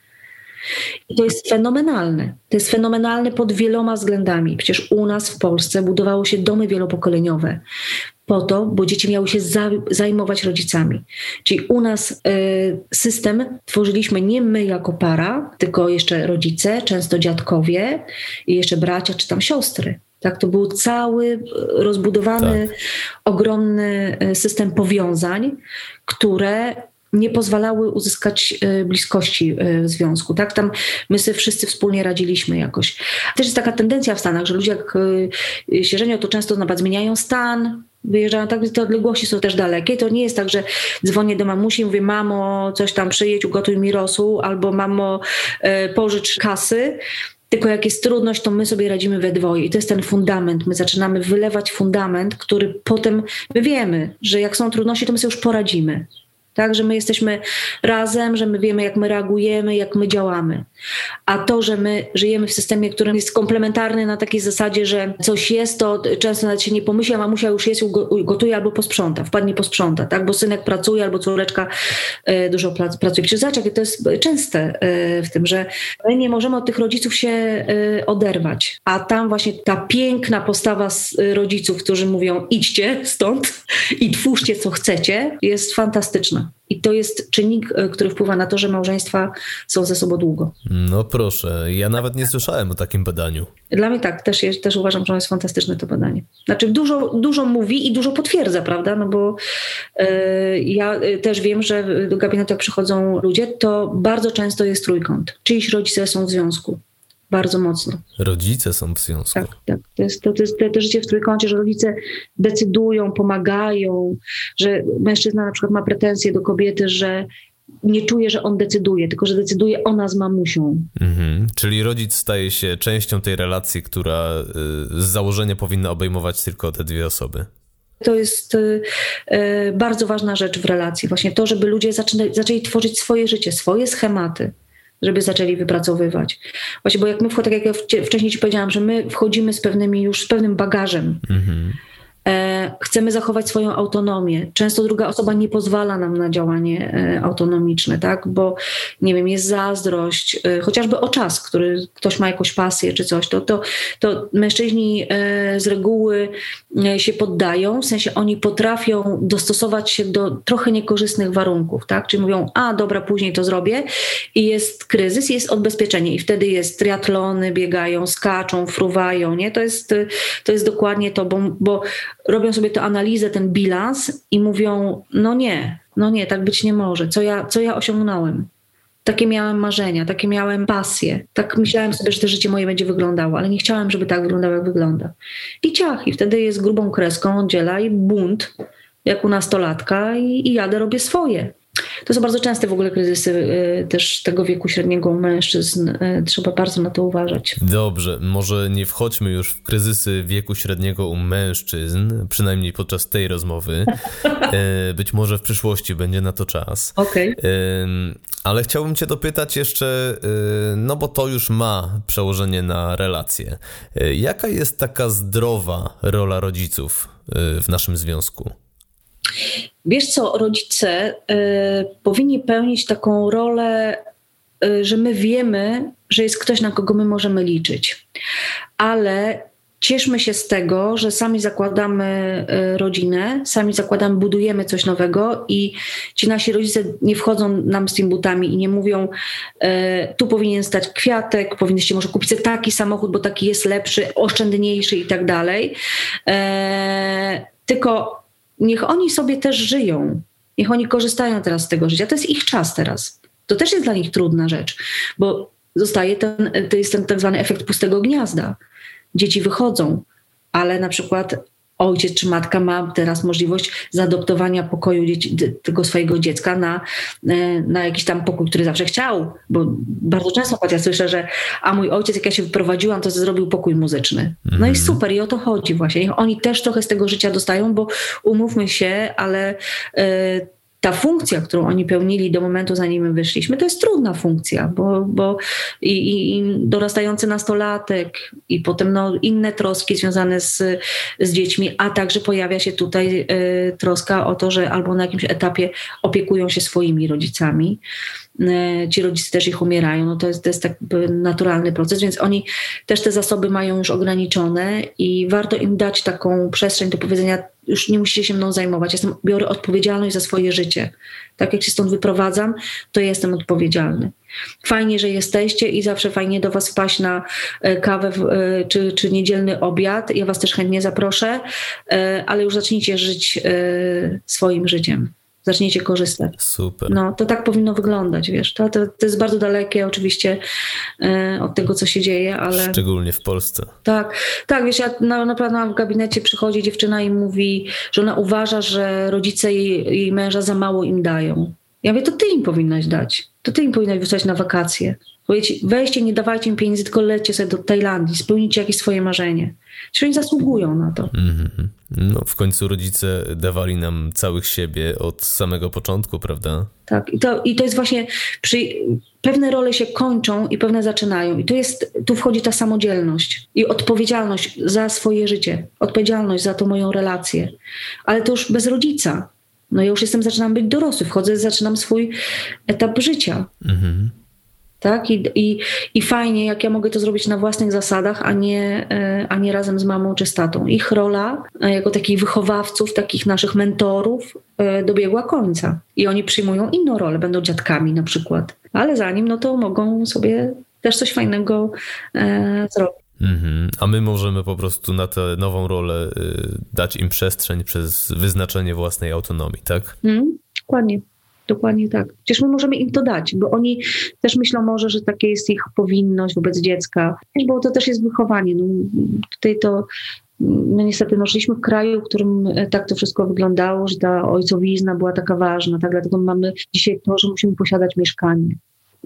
I to jest fenomenalne. To jest fenomenalne pod wieloma względami. Przecież u nas w Polsce budowało się domy wielopokoleniowe po to, bo dzieci miały się zajmować rodzicami. Czyli u nas y, system tworzyliśmy nie my jako para, tylko jeszcze rodzice, często dziadkowie i jeszcze bracia czy tam siostry. Tak, to był cały rozbudowany, tak. ogromny e, system powiązań, które nie pozwalały uzyskać e, bliskości e, w związku. Tak? Tam my sobie wszyscy wspólnie radziliśmy jakoś. Też jest taka tendencja w Stanach, że ludzie jak się żenią, to często nawet zmieniają stan, wyjeżdżają tak, te odległości są też dalekie. To nie jest tak, że dzwonię do mamusi i mówię, mamo, coś tam przyjedź, ugotuj mi rosół, albo mamo, pożycz kasy tylko jak jest trudność, to my sobie radzimy we dwoje. I to jest ten fundament. My zaczynamy wylewać fundament, który potem my wiemy, że jak są trudności, to my sobie już poradzimy tak? Że my jesteśmy razem, że my wiemy, jak my reagujemy, jak my działamy. A to, że my żyjemy w systemie, który jest komplementarny na takiej zasadzie, że coś jest, to często nawet się nie pomyśli, a mamusia już jest, gotuje albo posprząta, wpadnie posprząta, tak? Bo synek pracuje albo córeczka e, dużo pracuje. Przecież zobacz, to jest częste e, w tym, że my nie możemy od tych rodziców się e, oderwać. A tam właśnie ta piękna postawa rodziców, którzy mówią idźcie stąd i twórzcie co chcecie, jest fantastyczna. I to jest czynnik, e, który wpływa na to, że małżeństwa są ze sobą długo. No proszę, ja nawet nie słyszałem o takim badaniu. Dla mnie tak, też, też uważam, że jest fantastyczne to badanie. Znaczy dużo, dużo mówi i dużo potwierdza, prawda? No bo y, ja e, też wiem, że do gabinetu jak przychodzą ludzie, to bardzo często jest trójkąt. Czyjś rodzice są w związku bardzo mocno. Rodzice są w związku. Tak, tak. To jest to, to, jest to, to życie w trójkącie, że rodzice decydują, pomagają, że mężczyzna na przykład ma pretensje do kobiety, że nie czuje, że on decyduje, tylko że decyduje ona z mamusią. Mhm. Czyli rodzic staje się częścią tej relacji, która y, z założenia powinna obejmować tylko te dwie osoby. To jest y, y, bardzo ważna rzecz w relacji. Właśnie to, żeby ludzie zaczęli, zaczęli tworzyć swoje życie, swoje schematy żeby zaczęli wypracowywać. Właśnie, bo jak my, tak jak ja wcześniej ci powiedziałam, że my wchodzimy z pewnymi już, z pewnym bagażem. Mm-hmm. E, chcemy zachować swoją autonomię. Często druga osoba nie pozwala nam na działanie e, autonomiczne, tak? Bo nie wiem, jest zazdrość, e, chociażby o czas, który ktoś ma jakąś pasję czy coś, to, to, to mężczyźni z reguły się poddają, w sensie oni potrafią dostosować się do trochę niekorzystnych warunków, tak? Czyli mówią, a dobra, później to zrobię i jest kryzys, jest odbezpieczenie i wtedy jest triatlony, biegają, skaczą, fruwają, nie? To jest, to jest dokładnie to, bo, bo robią sobie tę analizę, ten bilans i mówią: No nie, no nie, tak być nie może. Co ja, co ja osiągnąłem? Takie miałem marzenia, takie miałem pasje. Tak myślałem sobie, że to życie moje będzie wyglądało, ale nie chciałem, żeby tak wyglądało, jak wygląda. I ciach, i wtedy jest grubą kreską, oddziela i bunt, jak u nastolatka, i, i jadę, robię swoje. To są bardzo częste w ogóle kryzysy y, też tego wieku średniego u mężczyzn. Y, trzeba bardzo na to uważać. Dobrze, może nie wchodźmy już w kryzysy wieku średniego u mężczyzn, przynajmniej podczas tej rozmowy. E, być może w przyszłości będzie na to czas. Okej. Okay. Ale chciałbym Cię dopytać jeszcze, y, no bo to już ma przełożenie na relacje. Jaka jest taka zdrowa rola rodziców w naszym związku? Wiesz co, rodzice y, powinni pełnić taką rolę, y, że my wiemy, że jest ktoś, na kogo my możemy liczyć. Ale cieszmy się z tego, że sami zakładamy y, rodzinę, sami zakładamy, budujemy coś nowego i ci nasi rodzice nie wchodzą nam z tymi butami i nie mówią, y, tu powinien stać kwiatek, powinniście może kupić taki samochód, bo taki jest lepszy, oszczędniejszy i tak dalej. Y, tylko niech oni sobie też żyją. Niech oni korzystają teraz z tego życia. To jest ich czas teraz. To też jest dla nich trudna rzecz, bo zostaje ten, to jest ten tak zwany efekt pustego gniazda. Dzieci wychodzą, ale na przykład ojciec czy matka ma teraz możliwość zaadoptowania pokoju dzieci, tego swojego dziecka na, e, na jakiś tam pokój, który zawsze chciał. Bo bardzo często ja słyszę, że a mój ojciec, jak ja się wyprowadziłam, to zrobił pokój muzyczny. No i mhm. super, i o to chodzi właśnie. Oni też trochę z tego życia dostają, bo umówmy się, ale y, ta funkcja, którą oni pełnili do momentu, zanim my wyszliśmy, to jest trudna funkcja, bo, bo i, i dorastający nastolatek, i potem no, inne troski związane z, z dziećmi, a także pojawia się tutaj y, troska o to, że albo na jakimś etapie opiekują się swoimi rodzicami. Y, ci rodzice też ich umierają, no to jest, to jest tak naturalny proces, więc oni też te zasoby mają już ograniczone i warto im dać taką przestrzeń do powiedzenia, już nie musicie się mną zajmować. Jestem, biorę odpowiedzialność za swoje życie. Tak jak się stąd wyprowadzam, to jestem odpowiedzialny. Fajnie, że jesteście i zawsze fajnie do Was wpaść na e, kawę e, czy, czy niedzielny obiad. Ja Was też chętnie zaproszę, e, ale już zacznijcie żyć swoim życiem zaczniecie korzystać. Super. No, to tak powinno wyglądać, wiesz. To, to, to jest bardzo dalekie oczywiście e, od tego, co się dzieje, ale... Szczególnie w Polsce. Tak, tak, wiesz, ja na, na w gabinecie przychodzi dziewczyna i mówi, że ona uważa, że rodzice jej, jej męża za mało im dają. Ja mówię, to ty im powinnaś dać. To ty im powinnaś wysłać na wakacje. Powiedzcie, weźcie, nie dawajcie im pieniędzy, tylko lećcie sobie do Tajlandii, spełnijcie jakieś swoje marzenie. Czyli oni zasługują na to. Mm-hmm. No, w końcu rodzice dawali nam całych siebie od samego początku, prawda? Tak, i to, i to jest właśnie, przy, pewne role się kończą i pewne zaczynają. I tu, jest, tu wchodzi ta samodzielność i odpowiedzialność za swoje życie, odpowiedzialność za tą moją relację. Ale to już bez rodzica. No ja już jestem, zaczynam być dorosły, wchodzę, zaczynam swój etap życia. Mhm tak? I, i, I fajnie, jak ja mogę to zrobić na własnych zasadach, a nie, e, a nie razem z mamą czy z tatą. Ich rola e, jako takich wychowawców, takich naszych mentorów e, dobiegła końca. I oni przyjmują inną rolę, będą dziadkami na przykład. Ale zanim, no to mogą sobie też coś fajnego e, zrobić. Mhm. A my możemy po prostu na tę nową rolę y, dać im przestrzeń przez wyznaczenie własnej autonomii, tak? Mm, dokładnie. Dokładnie tak. Przecież my możemy im to dać, bo oni też myślą może, że takie jest ich powinność wobec dziecka, bo to też jest wychowanie. No, tutaj to no niestety no, żyliśmy w kraju, w którym e, tak to wszystko wyglądało, że ta ojcowizna była taka ważna, tak? dlatego mamy dzisiaj to, że musimy posiadać mieszkanie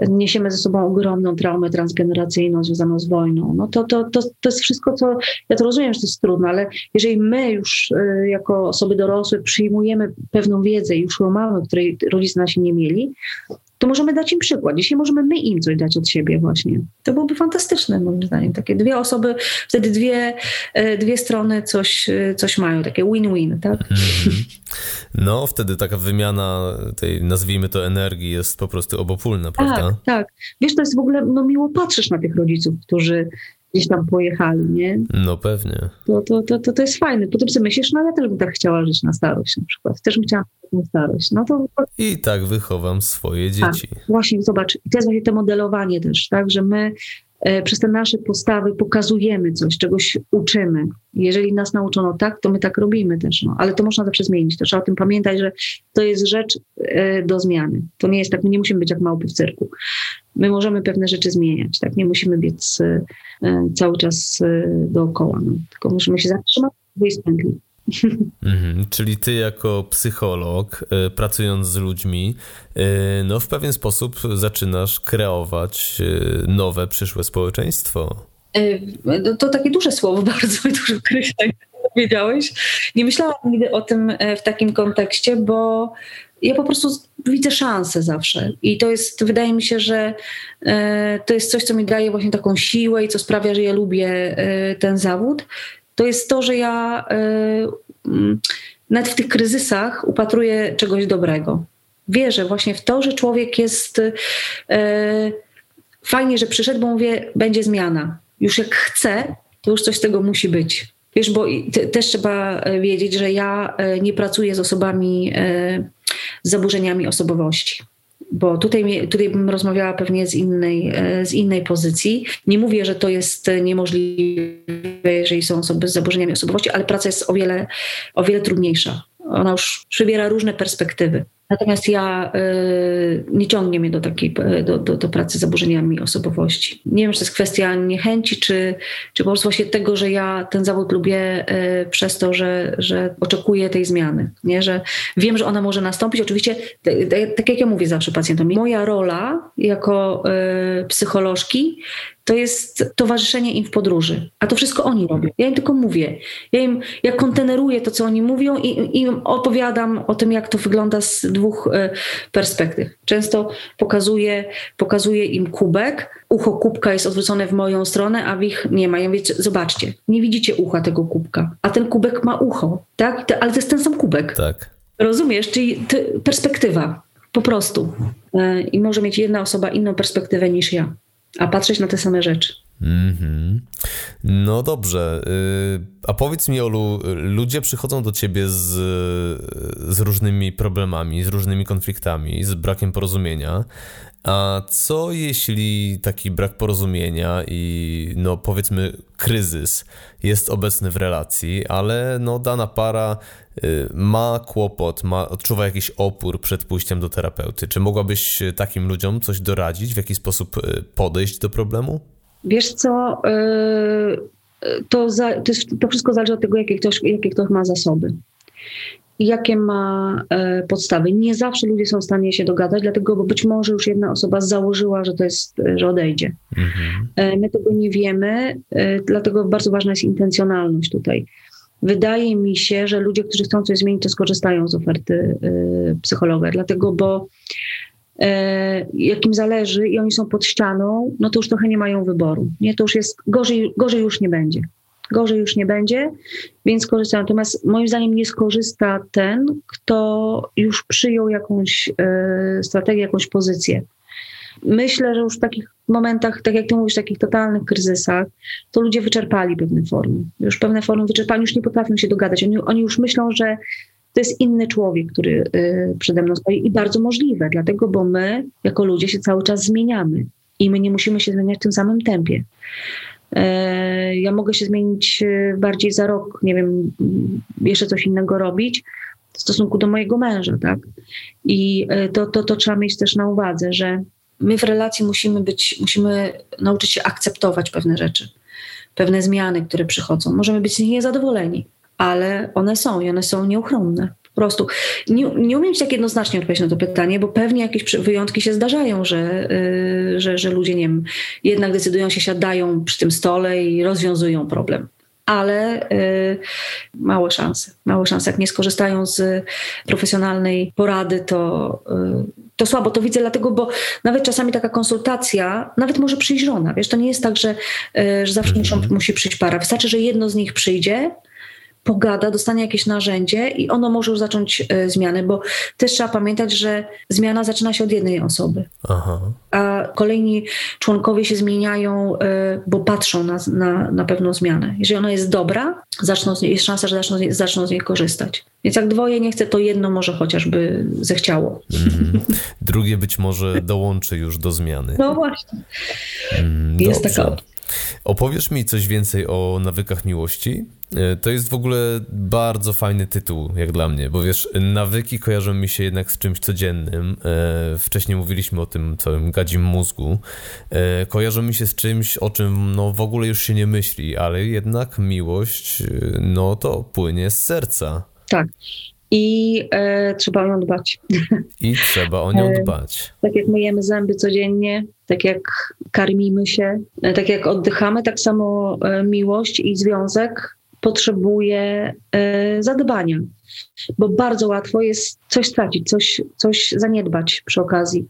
niesiemy ze sobą ogromną traumę transgeneracyjną związaną z wojną. No to, to, to, to jest wszystko, co ja to rozumiem, że to jest trudne, ale jeżeli my już y, jako osoby dorosłe przyjmujemy pewną wiedzę i już ją mamy, której rodzice nasi nie mieli, to możemy dać im przykład. Dzisiaj możemy my im coś dać od siebie właśnie. To byłoby fantastyczne moim zdaniem. Takie dwie osoby, wtedy dwie, e, dwie strony coś, e, coś mają, takie win-win, tak? Mhm. No, wtedy taka wymiana tej, nazwijmy to energii jest po prostu obopólna, prawda? Tak, tak. Wiesz, to jest w ogóle, no miło patrzysz na tych rodziców, którzy gdzieś tam pojechali, nie? No pewnie. To, to, to, to, to jest fajne. Potem sobie myślisz, no ja też bym tak chciała żyć na starość na przykład. Też bym chciała taką starość. No to... I tak wychowam swoje dzieci. Tak, właśnie, zobacz. I to jest właśnie to modelowanie też, tak? Że my przez te nasze postawy pokazujemy coś, czegoś uczymy. Jeżeli nas nauczono tak, to my tak robimy też. No. Ale to można zawsze zmienić. To trzeba o tym pamiętać, że to jest rzecz e, do zmiany. To nie jest tak, my nie musimy być jak małpy w cyrku my możemy pewne rzeczy zmieniać, tak? Nie musimy biec e, cały czas e, dookoła, no. tylko musimy się zatrzymać i pętli. Mhm, czyli ty jako psycholog, e, pracując z ludźmi, no w pewien sposób zaczynasz kreować nowe, przyszłe społeczeństwo. To takie duże słowo, bardzo duże określenie powiedziałeś. Nie myślałam nigdy o tym w takim kontekście, bo ja po prostu widzę szansę zawsze. I to jest, wydaje mi się, że e, to jest coś, co mi daje właśnie taką siłę i co sprawia, że ja lubię e, ten zawód. To jest to, że ja e, mm, nawet w tych kryzysach upatruję czegoś dobrego. Wierzę właśnie w to, że człowiek jest fajnie, że przyszedł, bo mówię, będzie zmiana. Już jak chce, to już coś z tego musi być. Wiesz, bo też trzeba wiedzieć, że ja nie pracuję z osobami z zaburzeniami osobowości bo tutaj, tutaj bym rozmawiała pewnie z innej, e, z innej pozycji. Nie mówię, że to jest niemożliwe, jeżeli są osoby z zaburzeniami osobowości, ale praca jest o wiele, o wiele trudniejsza. Ona już przybiera różne perspektywy. Natomiast ja y, nie ciągnie mnie do takiej, do, do, do, pracy z zaburzeniami osobowości. Nie wiem, czy to jest kwestia niechęci, czy, czy po prostu właśnie tego, że ja ten zawód lubię y, przez to, że, że oczekuję tej zmiany. Nie? Że wiem, że ona może nastąpić. Oczywiście, tak jak ja mówię zawsze pacjentom, moja rola jako y, psycholożki to jest towarzyszenie im w podróży. A to wszystko oni robią. Ja im tylko mówię. Ja im, ja konteneruję to, co oni mówią i im opowiadam o tym, jak to wygląda z dwóch e, perspektyw. Często pokazuję, pokazuję im kubek, ucho kubka jest odwrócone w moją stronę, a w ich nie ma. Ja mówię, zobaczcie, nie widzicie ucha tego kubka, a ten kubek ma ucho, tak? Ale to jest ten sam kubek. Tak. Rozumiesz? Czyli perspektywa, po prostu. E, I może mieć jedna osoba inną perspektywę niż ja a patrzeć na te same rzeczy. Mm-hmm. No dobrze. Y, a powiedz mi, Olu, ludzie przychodzą do ciebie z, z różnymi problemami, z różnymi konfliktami, z brakiem porozumienia. A co jeśli taki brak porozumienia i no powiedzmy kryzys jest obecny w relacji, ale no dana para ma kłopot, ma, odczuwa jakiś opór przed pójściem do terapeuty. Czy mogłabyś takim ludziom coś doradzić, w jaki sposób y, podejść do problemu? Wiesz co, y, to, za, to, to wszystko zależy od tego, jakie ktoś, jakie ktoś ma zasoby jakie ma e, podstawy. Nie zawsze ludzie są w stanie się dogadać, dlatego, bo być może już jedna osoba założyła, że to jest, że odejdzie. Mhm. E, my tego nie wiemy, e, dlatego bardzo ważna jest intencjonalność tutaj. Wydaje mi się, że ludzie, którzy chcą coś zmienić, to skorzystają z oferty psychologa, dlatego, bo jak im zależy i oni są pod ścianą, no to już trochę nie mają wyboru. Nie, to już jest gorzej, gorzej już nie będzie gorzej już nie będzie, więc korzystają. Natomiast moim zdaniem nie skorzysta ten, kto już przyjął jakąś y, strategię, jakąś pozycję. Myślę, że już takich momentach, tak jak ty mówisz, takich totalnych kryzysach, to ludzie wyczerpali pewne formy. Już pewne formy wyczerpali, już nie potrafią się dogadać. Oni, oni już myślą, że to jest inny człowiek, który y, przede mną stoi i bardzo możliwe, dlatego, bo my jako ludzie się cały czas zmieniamy i my nie musimy się zmieniać w tym samym tempie. E, ja mogę się zmienić e, bardziej za rok, nie wiem, jeszcze coś innego robić w stosunku do mojego męża, tak? I e, to, to, to trzeba mieć też na uwadze, że my w relacji musimy być, musimy nauczyć się akceptować pewne rzeczy, pewne zmiany, które przychodzą. Możemy być z nich niezadowoleni, ale one są i one są nieuchronne prostu. Nie, nie umiem ci tak jednoznacznie odpowiedzieć na to pytanie, bo pewnie jakieś wyjątki się zdarzają, że, yy, że, że ludzie, nie wiem, jednak decydują się, siadają przy tym stole i rozwiązują problem ale y, małe szanse. Małe szanse. Jak nie skorzystają z profesjonalnej porady, to, y, to słabo to widzę, dlatego, bo nawet czasami taka konsultacja, nawet może przyjść żona. Wiesz, to nie jest tak, że, y, że zawsze muszą, musi przyjść para. Wystarczy, że jedno z nich przyjdzie, pogada, dostanie jakieś narzędzie i ono może już zacząć y, zmianę, bo też trzeba pamiętać, że zmiana zaczyna się od jednej osoby. Aha. A kolejni członkowie się zmieniają, y, bo patrzą na, na, na pewną zmianę. Jeżeli ona jest dobra, zaczną z niej, jest szansa, że zaczną, zaczną z niej korzystać. Więc jak dwoje nie chce, to jedno może chociażby zechciało. Mm. Drugie być może dołączy już do zmiany. No właśnie. Mm, jest dobrze. taka Opowiesz mi coś więcej o nawykach miłości? E, to jest w ogóle bardzo fajny tytuł, jak dla mnie, bo wiesz, nawyki kojarzą mi się jednak z czymś codziennym. E, wcześniej mówiliśmy o tym całym gadzim mózgu. E, kojarzą mi się z czymś, o czym no, w ogóle już się nie myśli, ale jednak miłość, no to płynie z serca. Tak i e, trzeba o nią dbać. I trzeba o nią dbać. E, tak jak myjemy zęby codziennie, tak jak karmimy się, e, tak jak oddychamy, tak samo e, miłość i związek potrzebuje e, zadbania, bo bardzo łatwo jest coś stracić, coś, coś zaniedbać przy okazji,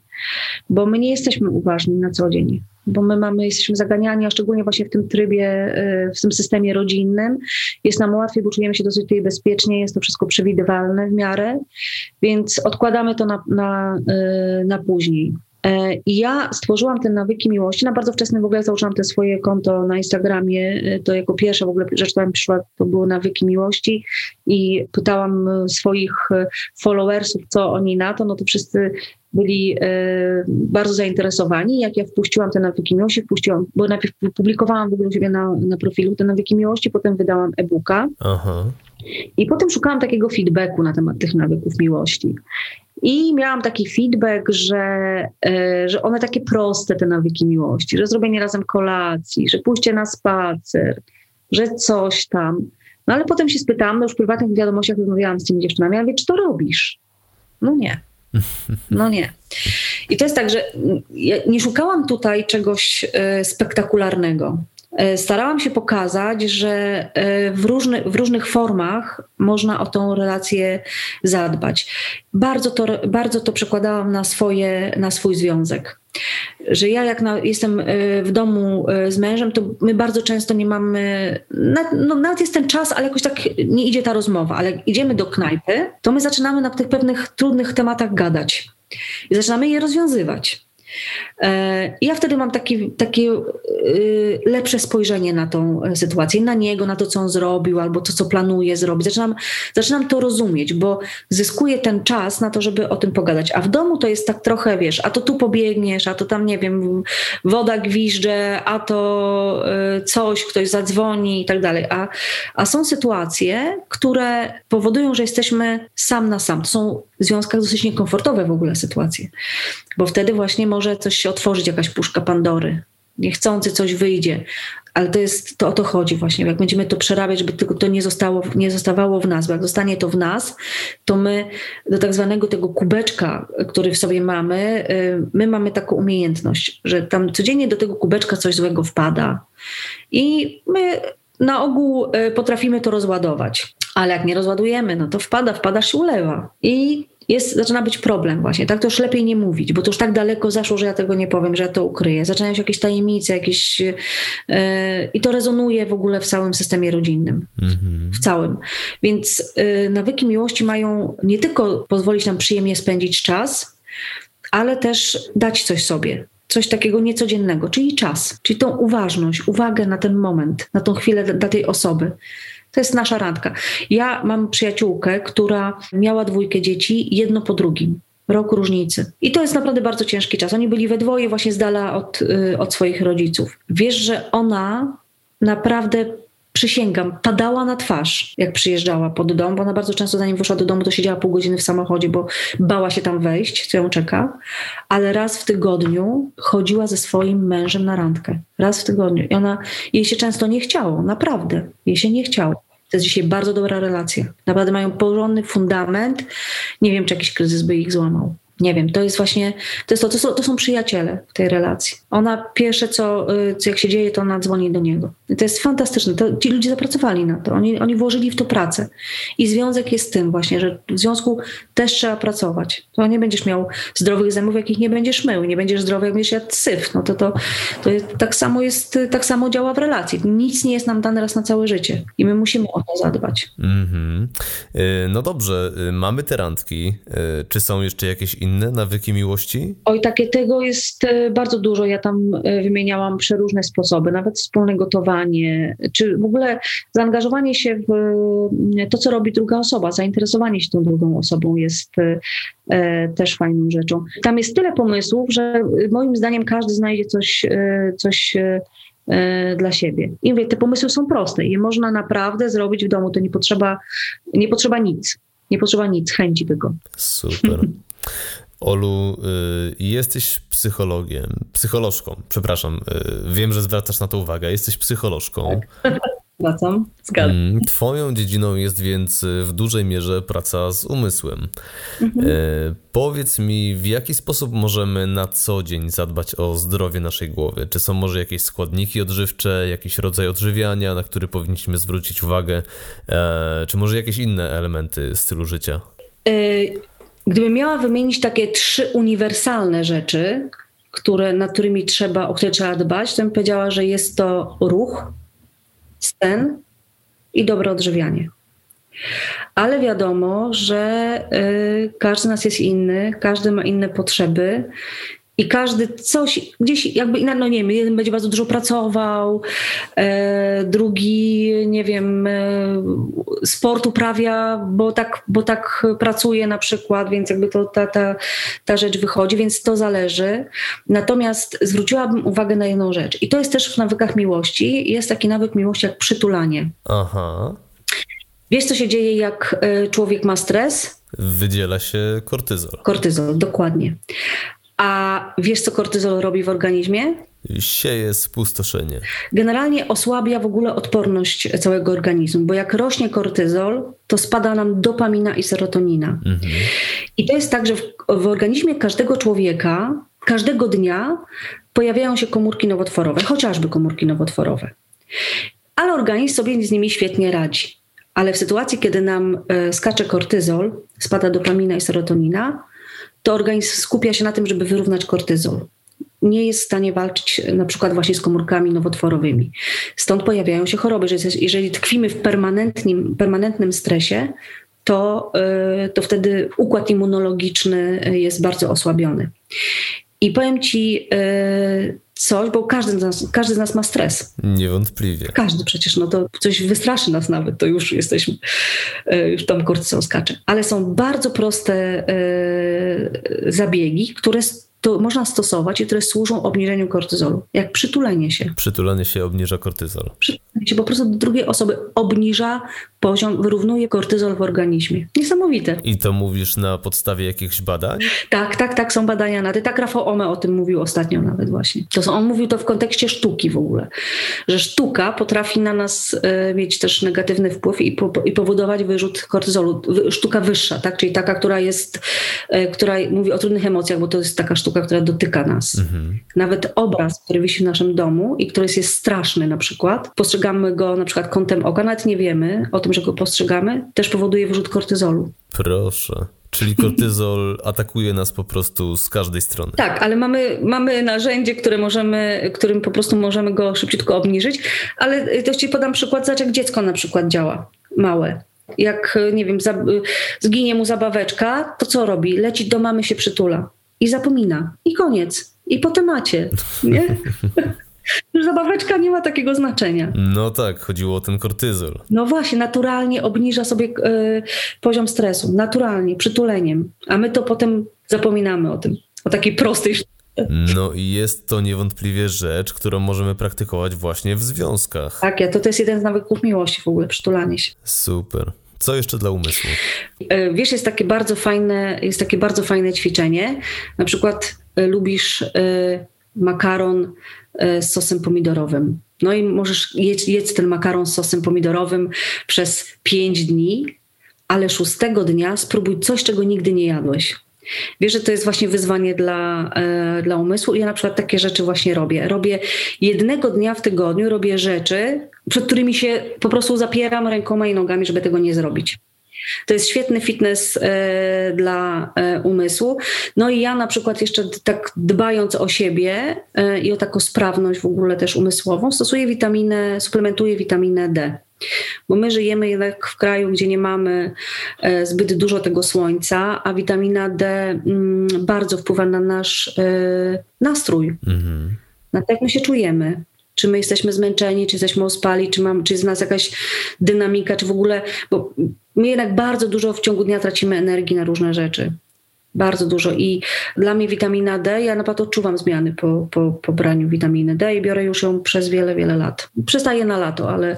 bo my nie jesteśmy uważni na co dzień bo my mamy, jesteśmy zaganiani, a szczególnie właśnie w tym trybie, y, w tym systemie rodzinnym. Jest nam łatwiej, bo czujemy się dosyć tutaj bezpiecznie, jest to wszystko przewidywalne w miarę, więc odkładamy to na, na, y, na później. E, I ja stworzyłam te nawyki miłości. Na bardzo wczesnym w ogóle założyłam te swoje konto na Instagramie. E, to jako pierwsza w ogóle rzecz, która mi przyszła, to były nawyki miłości. I pytałam swoich e, followersów, co oni na to. No to wszyscy byli bardzo zainteresowani. Jak ja wpuściłam te nawyki miłości, wpuściłam, bo najpierw publikowałam w ogóle u siebie na, na profilu te nawyki miłości, potem wydałam e-booka. Aha. I potem szukałam takiego feedbacku na temat tych nawyków miłości. I miałam taki feedback, że, e, że one takie proste, te nawyki miłości, że zrobienie razem kolacji, że pójście na spacer, że coś tam. No ale potem się spytałam, no już w prywatnych wiadomościach rozmawiałam z tymi dziewczynami, ja mówię, czy to robisz? No nie. No nie. I to jest tak, że ja nie szukałam tutaj czegoś e, spektakularnego. E, starałam się pokazać, że e, w, różny, w różnych formach można o tą relację zadbać. Bardzo to, bardzo to przekładałam na, swoje, na swój związek. Że ja, jak na, jestem e, w domu z mężem, to my bardzo często nie mamy. No, nawet jest ten czas, ale jakoś tak nie idzie ta rozmowa. Ale jak idziemy do knajpy, to my zaczynamy na tych pewnych trudnych tematach gadać i zaczynamy je rozwiązywać. E, ja wtedy mam taki, takie y, lepsze spojrzenie na tą sytuację, na niego, na to, co on zrobił, albo to, co planuje zrobić. Zaczynam, zaczynam to rozumieć, bo zyskuję ten czas na to, żeby o tym pogadać. A w domu to jest tak trochę, wiesz, a to tu pobiegniesz, a to tam, nie wiem, woda gwizdże, a to y, coś, ktoś zadzwoni i tak dalej. A, a są sytuacje, które powodują, że jesteśmy sam na sam. To są w związkach dosyć niekomfortowe w ogóle sytuacje, bo wtedy właśnie może coś się otworzyć, jakaś puszka Pandory. Niechcący coś wyjdzie, ale to jest, to o to chodzi właśnie. Jak będziemy to przerabiać, żeby to nie, zostało, nie zostawało w nas, bo jak zostanie to w nas, to my do tak zwanego tego kubeczka, który w sobie mamy, y, my mamy taką umiejętność, że tam codziennie do tego kubeczka coś złego wpada i my na ogół y, potrafimy to rozładować. Ale jak nie rozładujemy, no to wpada, wpada się ulewa. I jest, zaczyna być problem właśnie, tak? To już lepiej nie mówić, bo to już tak daleko zaszło, że ja tego nie powiem, że ja to ukryję. Zaczynają się jakieś tajemnice, jakieś... Yy, I to rezonuje w ogóle w całym systemie rodzinnym. Mm-hmm. W całym. Więc yy, nawyki miłości mają nie tylko pozwolić nam przyjemnie spędzić czas, ale też dać coś sobie coś takiego niecodziennego, czyli czas, czyli tą uważność, uwagę na ten moment, na tą chwilę dla tej osoby. To jest nasza randka. Ja mam przyjaciółkę, która miała dwójkę dzieci, jedno po drugim. Rok różnicy. I to jest naprawdę bardzo ciężki czas. Oni byli we dwoje właśnie z dala od, y, od swoich rodziców. Wiesz, że ona naprawdę przysięgam, padała na twarz, jak przyjeżdżała pod dom, bo ona bardzo często zanim wyszła do domu, to siedziała pół godziny w samochodzie, bo bała się tam wejść, co ją czeka. Ale raz w tygodniu chodziła ze swoim mężem na randkę. Raz w tygodniu. I ona, jej się często nie chciało, naprawdę. Jej się nie chciało. To jest dzisiaj bardzo dobra relacja. Naprawdę mają porządny fundament. Nie wiem, czy jakiś kryzys by ich złamał nie wiem, to jest właśnie, to, jest to, to, są, to są przyjaciele w tej relacji. Ona pierwsze, co, y, co jak się dzieje, to ona dzwoni do niego. I to jest fantastyczne. To, ci ludzie zapracowali na to. Oni, oni włożyli w to pracę. I związek jest tym właśnie, że w związku też trzeba pracować. To nie będziesz miał zdrowych zębów, jakich nie będziesz mył. Nie będziesz zdrowy, jak będziesz jadł syf. No to, to, to jest, tak samo jest, tak samo działa w relacji. Nic nie jest nam dane raz na całe życie. I my musimy o to zadbać. Mm-hmm. No dobrze, y, mamy te randki. Y, czy są jeszcze jakieś inne inne nawyki miłości? Oj, takie tego jest e, bardzo dużo. Ja tam e, wymieniałam przeróżne sposoby, nawet wspólne gotowanie, czy w ogóle zaangażowanie się w e, to, co robi druga osoba, zainteresowanie się tą drugą osobą jest też fajną rzeczą. Tam jest tyle pomysłów, że moim zdaniem każdy znajdzie coś, coś dla siebie. I mówię, te pomysły są proste i je można naprawdę zrobić w domu. To nie potrzeba, nie potrzeba nic. Nie potrzeba nic, chęci tylko. Super. Olu, y, jesteś psychologiem, psycholożką, przepraszam, y, wiem, że zwracasz na to uwagę, jesteś psycholożką. Tak. Zwracam, zgadzam. Mm, twoją dziedziną jest więc w dużej mierze praca z umysłem. Mhm. Powiedz mi, w jaki sposób możemy na co dzień zadbać o zdrowie naszej głowy? Czy są może jakieś składniki odżywcze, jakiś rodzaj odżywiania, na który powinniśmy zwrócić uwagę, e, czy może jakieś inne elementy stylu życia? Gdybym miała wymienić takie trzy uniwersalne rzeczy, które, nad którymi trzeba, o które trzeba dbać, to bym powiedziała, że jest to ruch, sen i dobre odżywianie. Ale wiadomo, że y, każdy z nas jest inny, każdy ma inne potrzeby i każdy coś gdzieś jakby, no nie wiem, jeden będzie bardzo dużo pracował, e, drugi, nie wiem, e, sport uprawia, bo tak, bo tak pracuje na przykład, więc jakby to ta, ta, ta rzecz wychodzi, więc to zależy. Natomiast zwróciłabym uwagę na jedną rzecz i to jest też w nawykach miłości. Jest taki nawyk miłości jak przytulanie. Aha. Wiesz, co się dzieje, jak e, człowiek ma stres? Wydziela się kortyzol. Kortyzol, dokładnie. A wiesz, co kortyzol robi w organizmie? Sieje spustoszenie. Generalnie osłabia w ogóle odporność całego organizmu, bo jak rośnie kortyzol, to spada nam dopamina i serotonina. Mhm. I to jest tak, że w, w organizmie każdego człowieka każdego dnia pojawiają się komórki nowotworowe, chociażby komórki nowotworowe. Ale organizm sobie z nimi świetnie radzi. Ale w sytuacji, kiedy nam e, skacze kortyzol, spada dopamina i serotonina, to organizm skupia się na tym, żeby wyrównać kortyzol. Nie jest w stanie walczyć na przykład właśnie z komórkami nowotworowymi. Stąd pojawiają się choroby, że jeżeli tkwimy w permanentnym, permanentnym stresie, to, e, to wtedy układ immunologiczny jest bardzo osłabiony. I powiem ci coś, bo każdy z, nas, każdy z nas ma stres. Niewątpliwie. Każdy przecież, no to coś wystraszy nas nawet, to już jesteśmy, już tam kortyzol skacze. Ale są bardzo proste zabiegi, które to można stosować i które służą obniżeniu kortyzolu, jak przytulenie się. Przytulenie się obniża kortyzol. Przytulenie się po prostu do drugiej osoby obniża poziom, wyrównuje kortyzol w organizmie. Niesamowite. I to mówisz na podstawie jakichś badań? Tak, tak, tak, są badania na to. Tak Rafał Ome o tym mówił ostatnio nawet właśnie. To są, on mówił to w kontekście sztuki w ogóle, że sztuka potrafi na nas e, mieć też negatywny wpływ i, po, i powodować wyrzut kortyzolu. Sztuka wyższa, tak, czyli taka, która jest, e, która mówi o trudnych emocjach, bo to jest taka sztuka, która dotyka nas. Mhm. Nawet obraz, który wisi w naszym domu i który jest straszny na przykład, postrzegamy go na przykład kątem oka, nawet nie wiemy o tym, tym, że go postrzegamy, też powoduje wyrzut kortyzolu. Proszę. Czyli kortyzol atakuje nas po prostu z każdej strony. Tak, ale mamy, mamy narzędzie, które możemy, którym po prostu możemy go szybciutko obniżyć. Ale to ci podam przykład, zobacz jak dziecko na przykład działa, małe. Jak, nie wiem, zginie mu zabaweczka, to co robi? Leci do mamy, się przytula i zapomina. I koniec. I po temacie, nie? Już zabaweczka nie ma takiego znaczenia. No tak, chodziło o ten kortyzol. No właśnie, naturalnie obniża sobie y, poziom stresu. Naturalnie, przytuleniem. A my to potem zapominamy o tym. O takiej prostej no i jest to niewątpliwie rzecz, którą możemy praktykować właśnie w związkach. Tak, ja, to, to jest jeden z nawyków miłości w ogóle, przytulanie się. Super. Co jeszcze dla umysłu? E, wiesz, jest takie bardzo fajne, jest takie bardzo fajne ćwiczenie. Na przykład lubisz makaron E, z sosem pomidorowym. No i możesz jedz, ten makaron z sosem pomidorowym przez 5 dni, ale szóstego dnia spróbuj coś, czego nigdy nie jadłeś. Wiesz, że to jest właśnie wyzwanie dla, e, dla umysłu ja na przykład takie rzeczy właśnie robię. Robię jednego dnia w tygodniu, robię rzeczy, przed którymi się po prostu zapieram rękoma i nogami, żeby tego nie zrobić. To jest świetny fitness e, dla e, umysłu. No i ja na przykład jeszcze tak dbając o siebie e, i o taką sprawność w ogóle też umysłową, stosuję witaminę, suplementuję witaminę D. Bo my żyjemy jednak w kraju, gdzie nie mamy zbyt dużo tego słońca, a witamina D mm, bardzo wpływa na nasz nastrój, mhm. na to, jak my się czujemy czy my jesteśmy zmęczeni, czy jesteśmy ospali, czy, mam, czy jest w nas jakaś dynamika, czy w ogóle, bo my jednak bardzo dużo w ciągu dnia tracimy energii na różne rzeczy. Bardzo dużo. I dla mnie witamina D, ja naprawdę odczuwam zmiany po, po, po braniu witaminy D i biorę już ją przez wiele, wiele lat. Przestaję na lato, ale,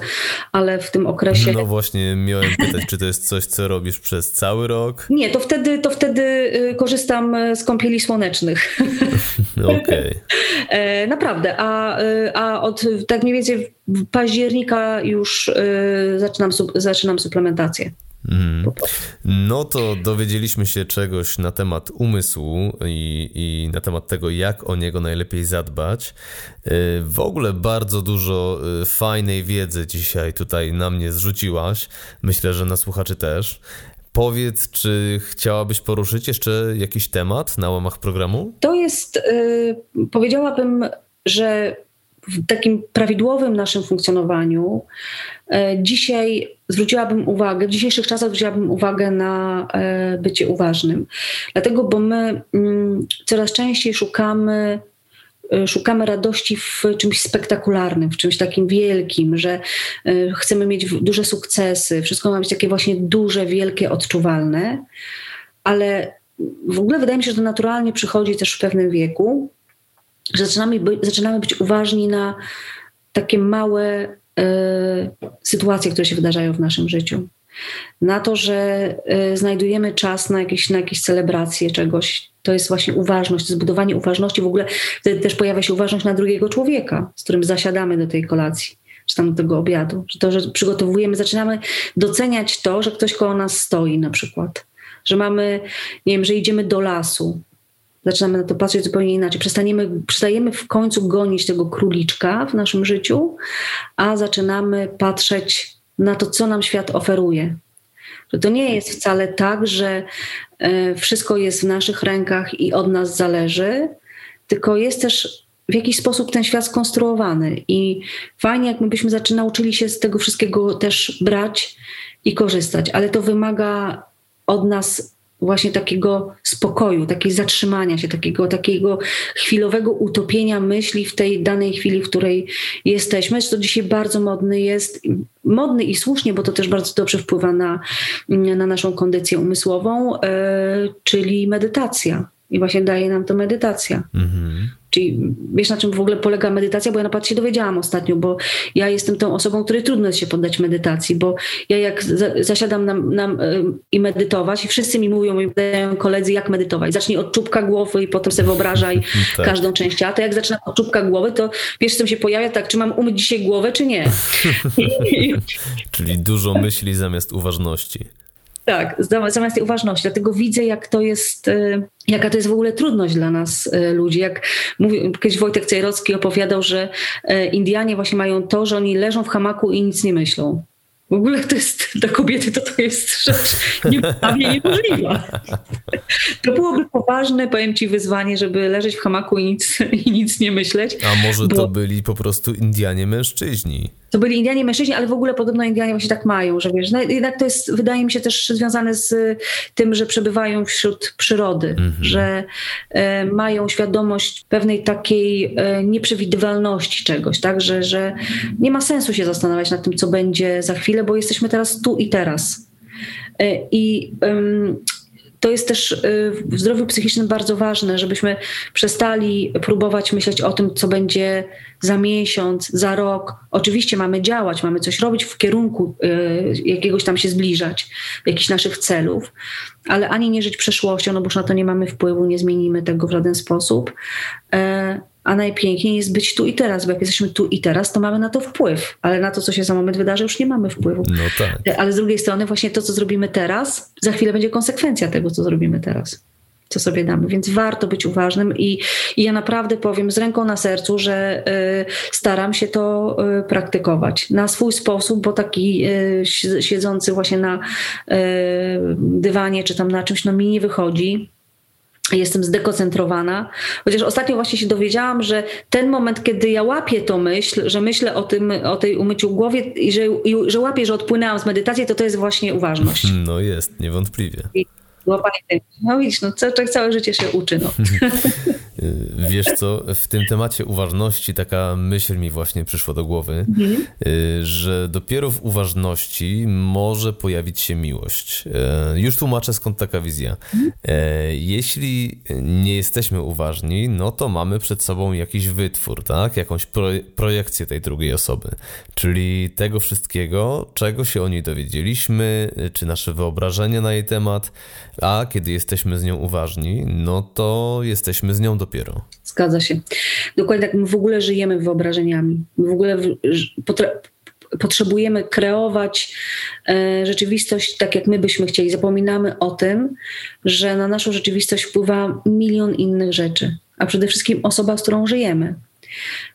ale w tym okresie. No właśnie, miałem pytać, czy to jest coś, co robisz przez cały rok? Nie, to wtedy, to wtedy y, korzystam y, z kąpieli słonecznych. Okej. Okay. E, naprawdę. A, y, a od tak mniej więcej października już zaczynam, zaczynam suplementację. Mm. No to dowiedzieliśmy się czegoś na temat umysłu i, i, na temat tego, jak o niego najlepiej zadbać. Y, w ogóle bardzo dużo y, fajnej wiedzy dzisiaj tutaj na mnie zrzuciłaś. Myślę, że na słuchaczy też. Powiedz, czy chciałabyś poruszyć jeszcze jakiś temat na łamach programu? To jest, yy, powiedziałabym, że w takim prawidłowym naszym funkcjonowaniu e, dzisiaj zwróciłabym uwagę, w dzisiejszych czasach zwróciłabym uwagę na e, bycie uważnym. Dlatego, bo my mm, coraz częściej szukamy e, szukamy radości w czymś spektakularnym, w czymś takim wielkim, że chcemy mieć duże sukcesy, wszystko ma być takie właśnie duże, wielkie, odczuwalne, ale w ogóle wydaje mi się, że to naturalnie przychodzi też w pewnym wieku, zaczynamy, zaczynamy być uważni na takie małe y, sytuacje, które się wydarzają w naszym życiu. na to, że y, znajdujemy czas na jakieś, na jakieś celebracje czegoś. To jest właśnie uważność, to zbudowanie uważności. W ogóle wtedy też pojawia się uważność na drugiego człowieka, z którym zasiadamy do tej kolacji, czy tam do tego obiadu. Że to, że przygotowujemy, zaczynamy doceniać to, że ktoś koło nas stoi na przykład. Że mamy, nie wiem, że idziemy do lasu, zaczynamy na to patrzeć zupełnie inaczej. Przestaniemy, przestajemy w końcu gonić tego króliczka w naszym życiu, a zaczynamy patrzeć na to, co nam świat oferuje. To nie jest wcale tak, że e, wszystko jest w naszych rękach i od nas zależy, tylko jest też w jakiś sposób ten świat skonstruowany. I fajnie, jak my byśmy nauczyli się z tego wszystkiego też brać i korzystać, ale to wymaga od nas właśnie takiego spokoju, takiego zatrzymania się, takiego, takiego chwilowego utopienia myśli w tej danej chwili, w której jesteśmy. To dzisiaj bardzo modny jest, modny i słusznie, bo to też bardzo dobrze wpływa na, na naszą kondycję umysłową, yy, czyli medytacja. I właśnie daje nam to medytacja. Mhm. Czyli wiesz, na czym w ogóle polega medytacja? Bo ja naprawdę się dowiedziałam ostatnio, bo ja jestem tą osobą, której trudno jest się poddać medytacji, bo ja jak za, zasiadam na, na, i medytować i wszyscy mi mówią, mi dają koledzy, jak medytować. Zacznij od czubka głowy i potem sobie wyobrażaj tak. każdą część A. To jak zaczynam od czubka głowy, to wiesz, co mi się pojawia, tak, czy mam umyć dzisiaj głowę, czy nie. Czyli dużo myśli zamiast uważności. Tak, zamiast tej uważności. Dlatego widzę, jak to jest, y, jaka to jest w ogóle trudność dla nas y, ludzi. Jak mówił, kiedyś Wojtek Cejrocki opowiadał, że y, Indianie właśnie mają to, że oni leżą w hamaku i nic nie myślą. W ogóle to jest, dla kobiety to, to jest rzecz prawie niemożliwa. To byłoby poważne, powiem ci, wyzwanie, żeby leżeć w hamaku i nic, i nic nie myśleć. A może to byli po prostu Indianie mężczyźni? To byli Indianie mężczyźni, ale w ogóle podobno Indianie właśnie tak mają, że wiesz, no, jednak to jest, wydaje mi się też związane z tym, że przebywają wśród przyrody, mm -hmm. że e, mają świadomość pewnej takiej e, nieprzewidywalności czegoś, tak, że, że nie ma sensu się zastanawiać nad tym, co będzie za chwilę, bo jesteśmy teraz tu i teraz. E, I to jest też y, w zdrowiu psychicznym bardzo ważne, żebyśmy przestali próbować myśleć o tym, co będzie za miesiąc, za rok. Oczywiście mamy działać, mamy coś robić w kierunku y, jakiegoś tam się zbliżać, jakichś naszych celów, ale ani nie żyć przeszłością, no bo już na to nie mamy wpływu, nie zmienimy tego w żaden sposób. E, a najpiękniej jest być tu i teraz, bo jak jesteśmy tu i teraz, to mamy na to wpływ, ale na to, co się za moment wydarzy, już nie mamy wpływu. No tak. Ale z drugiej strony, właśnie to, co zrobimy teraz, za chwilę będzie konsekwencja tego, co zrobimy teraz co sobie damy, więc warto być uważnym i, i ja naprawdę powiem z ręką na sercu, że y, staram się to y, praktykować na swój sposób, bo taki y, siedzący właśnie na dywanie czy tam na czymś, no mi nie wychodzi jestem zdekoncentrowana. Chociaż ostatnio właśnie się dowiedziałam, że ten moment, kiedy ja łapię tą myśl, że myślę o tym, o tej umyciu głowie i że, i, że łapię, że odpłynęłam z medytacji, to to jest właśnie uważność. No jest, niewątpliwie. I łapanie No widzisz, no człowiek całe życie się uczy. No. Wiesz co, w tym temacie uważności taka myśl mi właśnie przyszła do głowy, mhm. Y, że dopiero w uważności może pojawić się miłość. Y, już tłumaczę skąd taka wizja. Mhm. Y, jeśli nie jesteśmy uważni, no to mamy przed sobą jakiś wytwór, tak? Jakąś projekcję tej drugiej osoby, czyli tego wszystkiego, czego się o niej dowiedzieliśmy, czy nasze wyobrażenia na jej temat, a kiedy jesteśmy z nią uważni, no to jesteśmy z nią dopiero. Zgadza się. Dokładnie tak, my w ogóle żyjemy wyobrażeniami. My w ogóle potrzebujemy kreować e, rzeczywistość tak, jak my byśmy chcieli. Zapominamy o tym, że na naszą rzeczywistość wpływa milion innych rzeczy, a przede wszystkim osoba, z którą żyjemy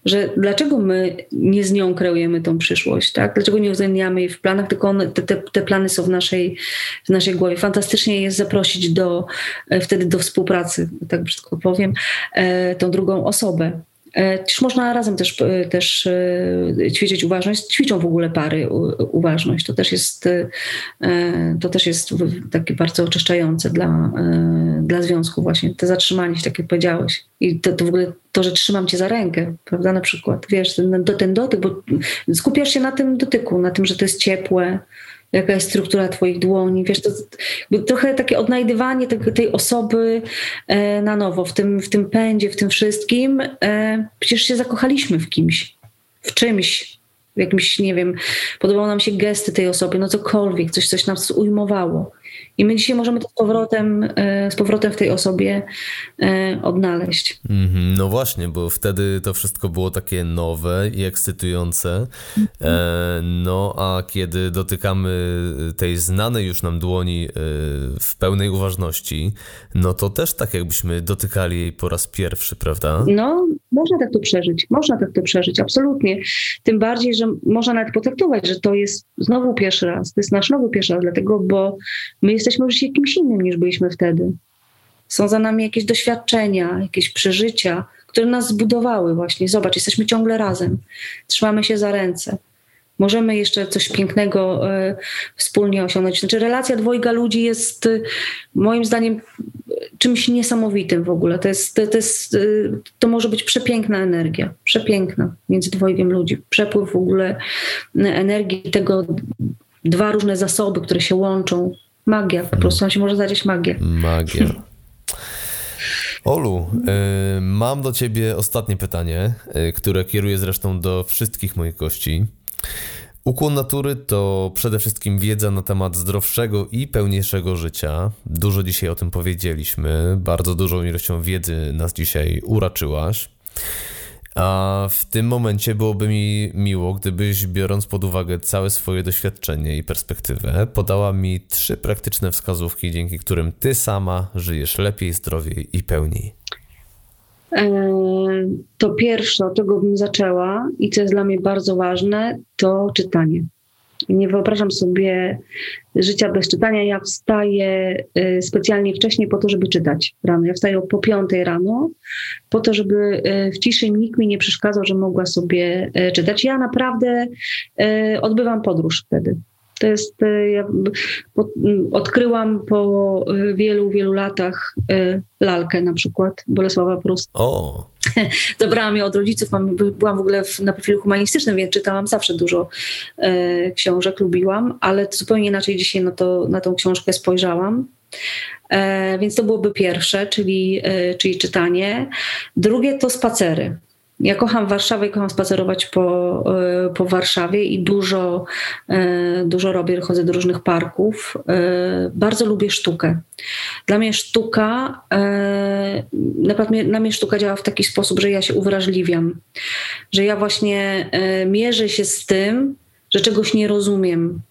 że dlaczego my nie z nią kreujemy tą przyszłość, tak? Dlaczego nie uwzględniamy jej w planach, tylko one, te, te, plany są w naszej, w naszej głowie. Fantastycznie jest zaprosić do, e, wtedy do współpracy, tak brzydko powiem, e, tą drugą osobę. Też można razem też, e, też e, ćwiczyć uważność. Ćwiczą w ogóle pary uważność. To też jest, e, to też jest takie bardzo oczyszczające dla, dla związku właśnie. To zatrzymanie się, tak jak powiedziałeś. I to, to w ogóle to, że trzymam cię za rękę, prawda, na przykład. Wiesz, ten, ten dotyk, bo skupiasz się na tym dotyku, na tym, że to jest ciepłe, jaka jest struktura twoich dłoni, wiesz, to, trochę takie odnajdywanie tej, tej osoby e, na nowo, w tym, w tym pędzie, w tym wszystkim. E, przecież się zakochaliśmy w kimś, w czymś, w jakimś, nie wiem, podobały nam się gesty tej osoby, no cokolwiek, coś, coś nas ujmowało. I my dzisiaj możemy to z powrotem, e, z powrotem w tej osobie e, odnaleźć. Mhm, no właśnie, bo wtedy to wszystko było takie nowe i ekscytujące. E, no a kiedy dotykamy tej znanej już nam dłoni w pełnej uważności, no to też tak jakbyśmy dotykali jej po raz pierwszy, prawda? No, można tak to przeżyć, można tak to przeżyć, absolutnie. Tym bardziej, że można nawet potraktować, że to jest znowu pierwszy raz, to jest nasz nowy pierwszy raz, dlatego, bo my jesteśmy już kimś innym niż byliśmy wtedy. Są za nami jakieś doświadczenia, jakieś przeżycia, które nas zbudowały właśnie. Zobacz, jesteśmy ciągle razem, trzymamy się za ręce. Możemy jeszcze coś pięknego y, wspólnie osiągnąć. Znaczy, relacja dwojga ludzi jest y, moim zdaniem czymś niesamowitym w ogóle. To, jest, to, to, jest, y, to może być przepiękna energia, przepiękna między dwojgiem ludzi. Przepływ w ogóle energii tego, dwa różne zasoby, które się łączą. Magia, po prostu się może zadzieć magię. Magia. Olu, y, mam do ciebie ostatnie pytanie, y, które kieruję zresztą do wszystkich moich gości. Ukłon natury to przede wszystkim wiedza na temat zdrowszego i pełniejszego życia. Dużo dzisiaj o tym powiedzieliśmy, bardzo dużą ilością wiedzy nas dzisiaj uraczyłaś. A w tym momencie byłoby mi miło, gdybyś, biorąc pod uwagę całe swoje doświadczenie i perspektywę, podała mi trzy praktyczne wskazówki, dzięki którym ty sama żyjesz lepiej, zdrowiej i pełniej. To pierwsze, od czego bym zaczęła i co jest dla mnie bardzo ważne, to czytanie. Nie wyobrażam sobie życia bez czytania. Ja wstaję y, specjalnie wcześniej po to, żeby czytać rano. Ja wstaję po piątej rano po to, żeby y, w ciszy nikt mi nie przeszkadzał, że mogła sobie y, czytać. Ja naprawdę odbywam podróż wtedy. To jest, ja odkryłam po wielu, wielu latach lalkę na przykład Bolesława Prusta. O. Zabrałam ją od rodziców, byłam w ogóle na profilu humanistycznym, więc czytałam zawsze dużo e, książek, lubiłam, ale zupełnie inaczej dzisiaj na, to, na tą książkę spojrzałam. E, więc to byłoby pierwsze, czyli, czyli czytanie. Drugie to spacery. Ja kocham Warszawę i kocham spacerować po, e, po Warszawie i dużo, e, dużo robię, chodzę do różnych parków. E, bardzo lubię sztukę. Dla mnie sztuka, na mnie sztuka działa w taki sposób, że ja się uwrażliwiam, że ja właśnie mierzę się z tym, że czegoś nie rozumiem,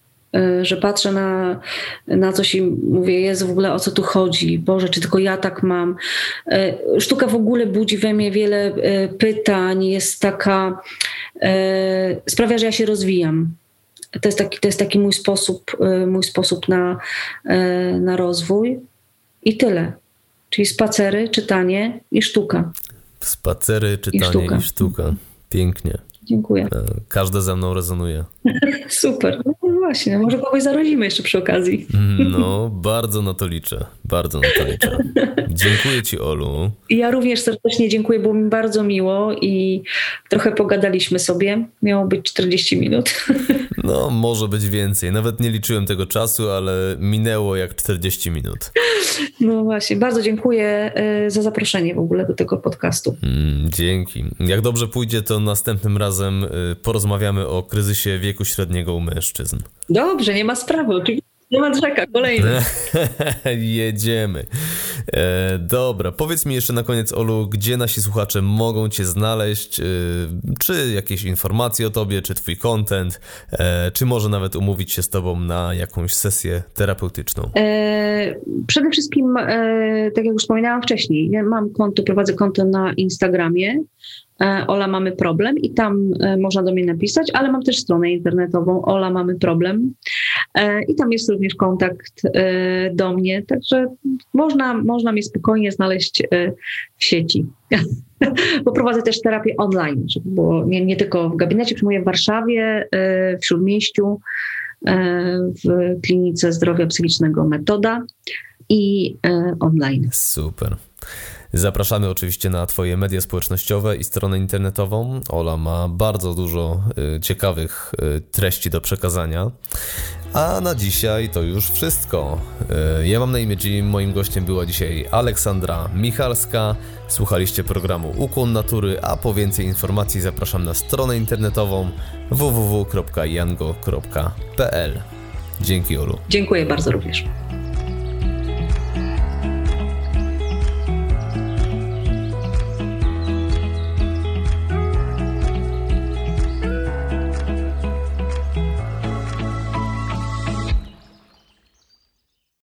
że patrzę na, na coś i mówię, jest w ogóle o co tu chodzi, Boże, czy tylko ja tak mam. E, sztuka w ogóle budzi we mnie wiele e, pytań, jest taka, sprawia, że ja się rozwijam. To jest taki, to jest taki mój sposób, mój sposób na, na rozwój i tyle. Czyli spacery, czytanie i sztuka. Spacery, czytanie i sztuka. I sztuka. Pięknie. Dziękuję. Każde ze mną rezonuje. Super. No właśnie, może kogoś zarazimy jeszcze przy okazji. Mm, no, bardzo na to liczę. Bardzo na to liczę. Dziękuję Ci, Olu. Ja również serdecznie dziękuję, było mi bardzo miło i trochę pogadaliśmy sobie. Miało być 40 minut. No, może być więcej. Nawet nie liczyłem tego czasu, ale minęło jak 40 minut. No właśnie, bardzo dziękuję e, za zaproszenie w ogóle do tego podcastu. Mm, dzięki. Jak dobrze pójdzie, to następnym razem e, porozmawiamy o kryzysie wieku średniego u mężczyzn. Dobrze, nie ma sprawy, oczywiście. Nie ma czeka, kolejny. Jedziemy. E, dobra, powiedz mi jeszcze na koniec, Olu, gdzie nasi słuchacze mogą Cię znaleźć? E, czy jakieś informacje o Tobie, czy Twój content, e, czy może nawet umówić się z Tobą na jakąś sesję terapeutyczną? E, przede wszystkim, e, tak jak już wspominałam wcześniej, ja mam konto, prowadzę konto na Instagramie. E, Ola mamy problem i tam e, można do mnie napisać, ale mam też stronę internetową Ola mamy problem e, i tam jest również kontakt do mnie, także można, można mnie spokojnie znaleźć w sieci. Poprowadzę też terapię online, było nie, nie tylko w gabinecie, przyjmuję w Warszawie, w Śródmieściu, w Klinice Zdrowia Psychicznego Metoda i online. Super. Zapraszamy oczywiście na Twoje media społecznościowe i stronę internetową. Ola ma bardzo dużo y, ciekawych y, treści do przekazania. A na dzisiaj to już wszystko. E, ja mam na imię Jim, moim gościem była dzisiaj Aleksandra Michalska. Słuchaliście programu Ukłon Natury, a po więcej informacji zapraszam na stronę internetową www.jango.pl. Dzięki Olu. Dziękuję bardzo również.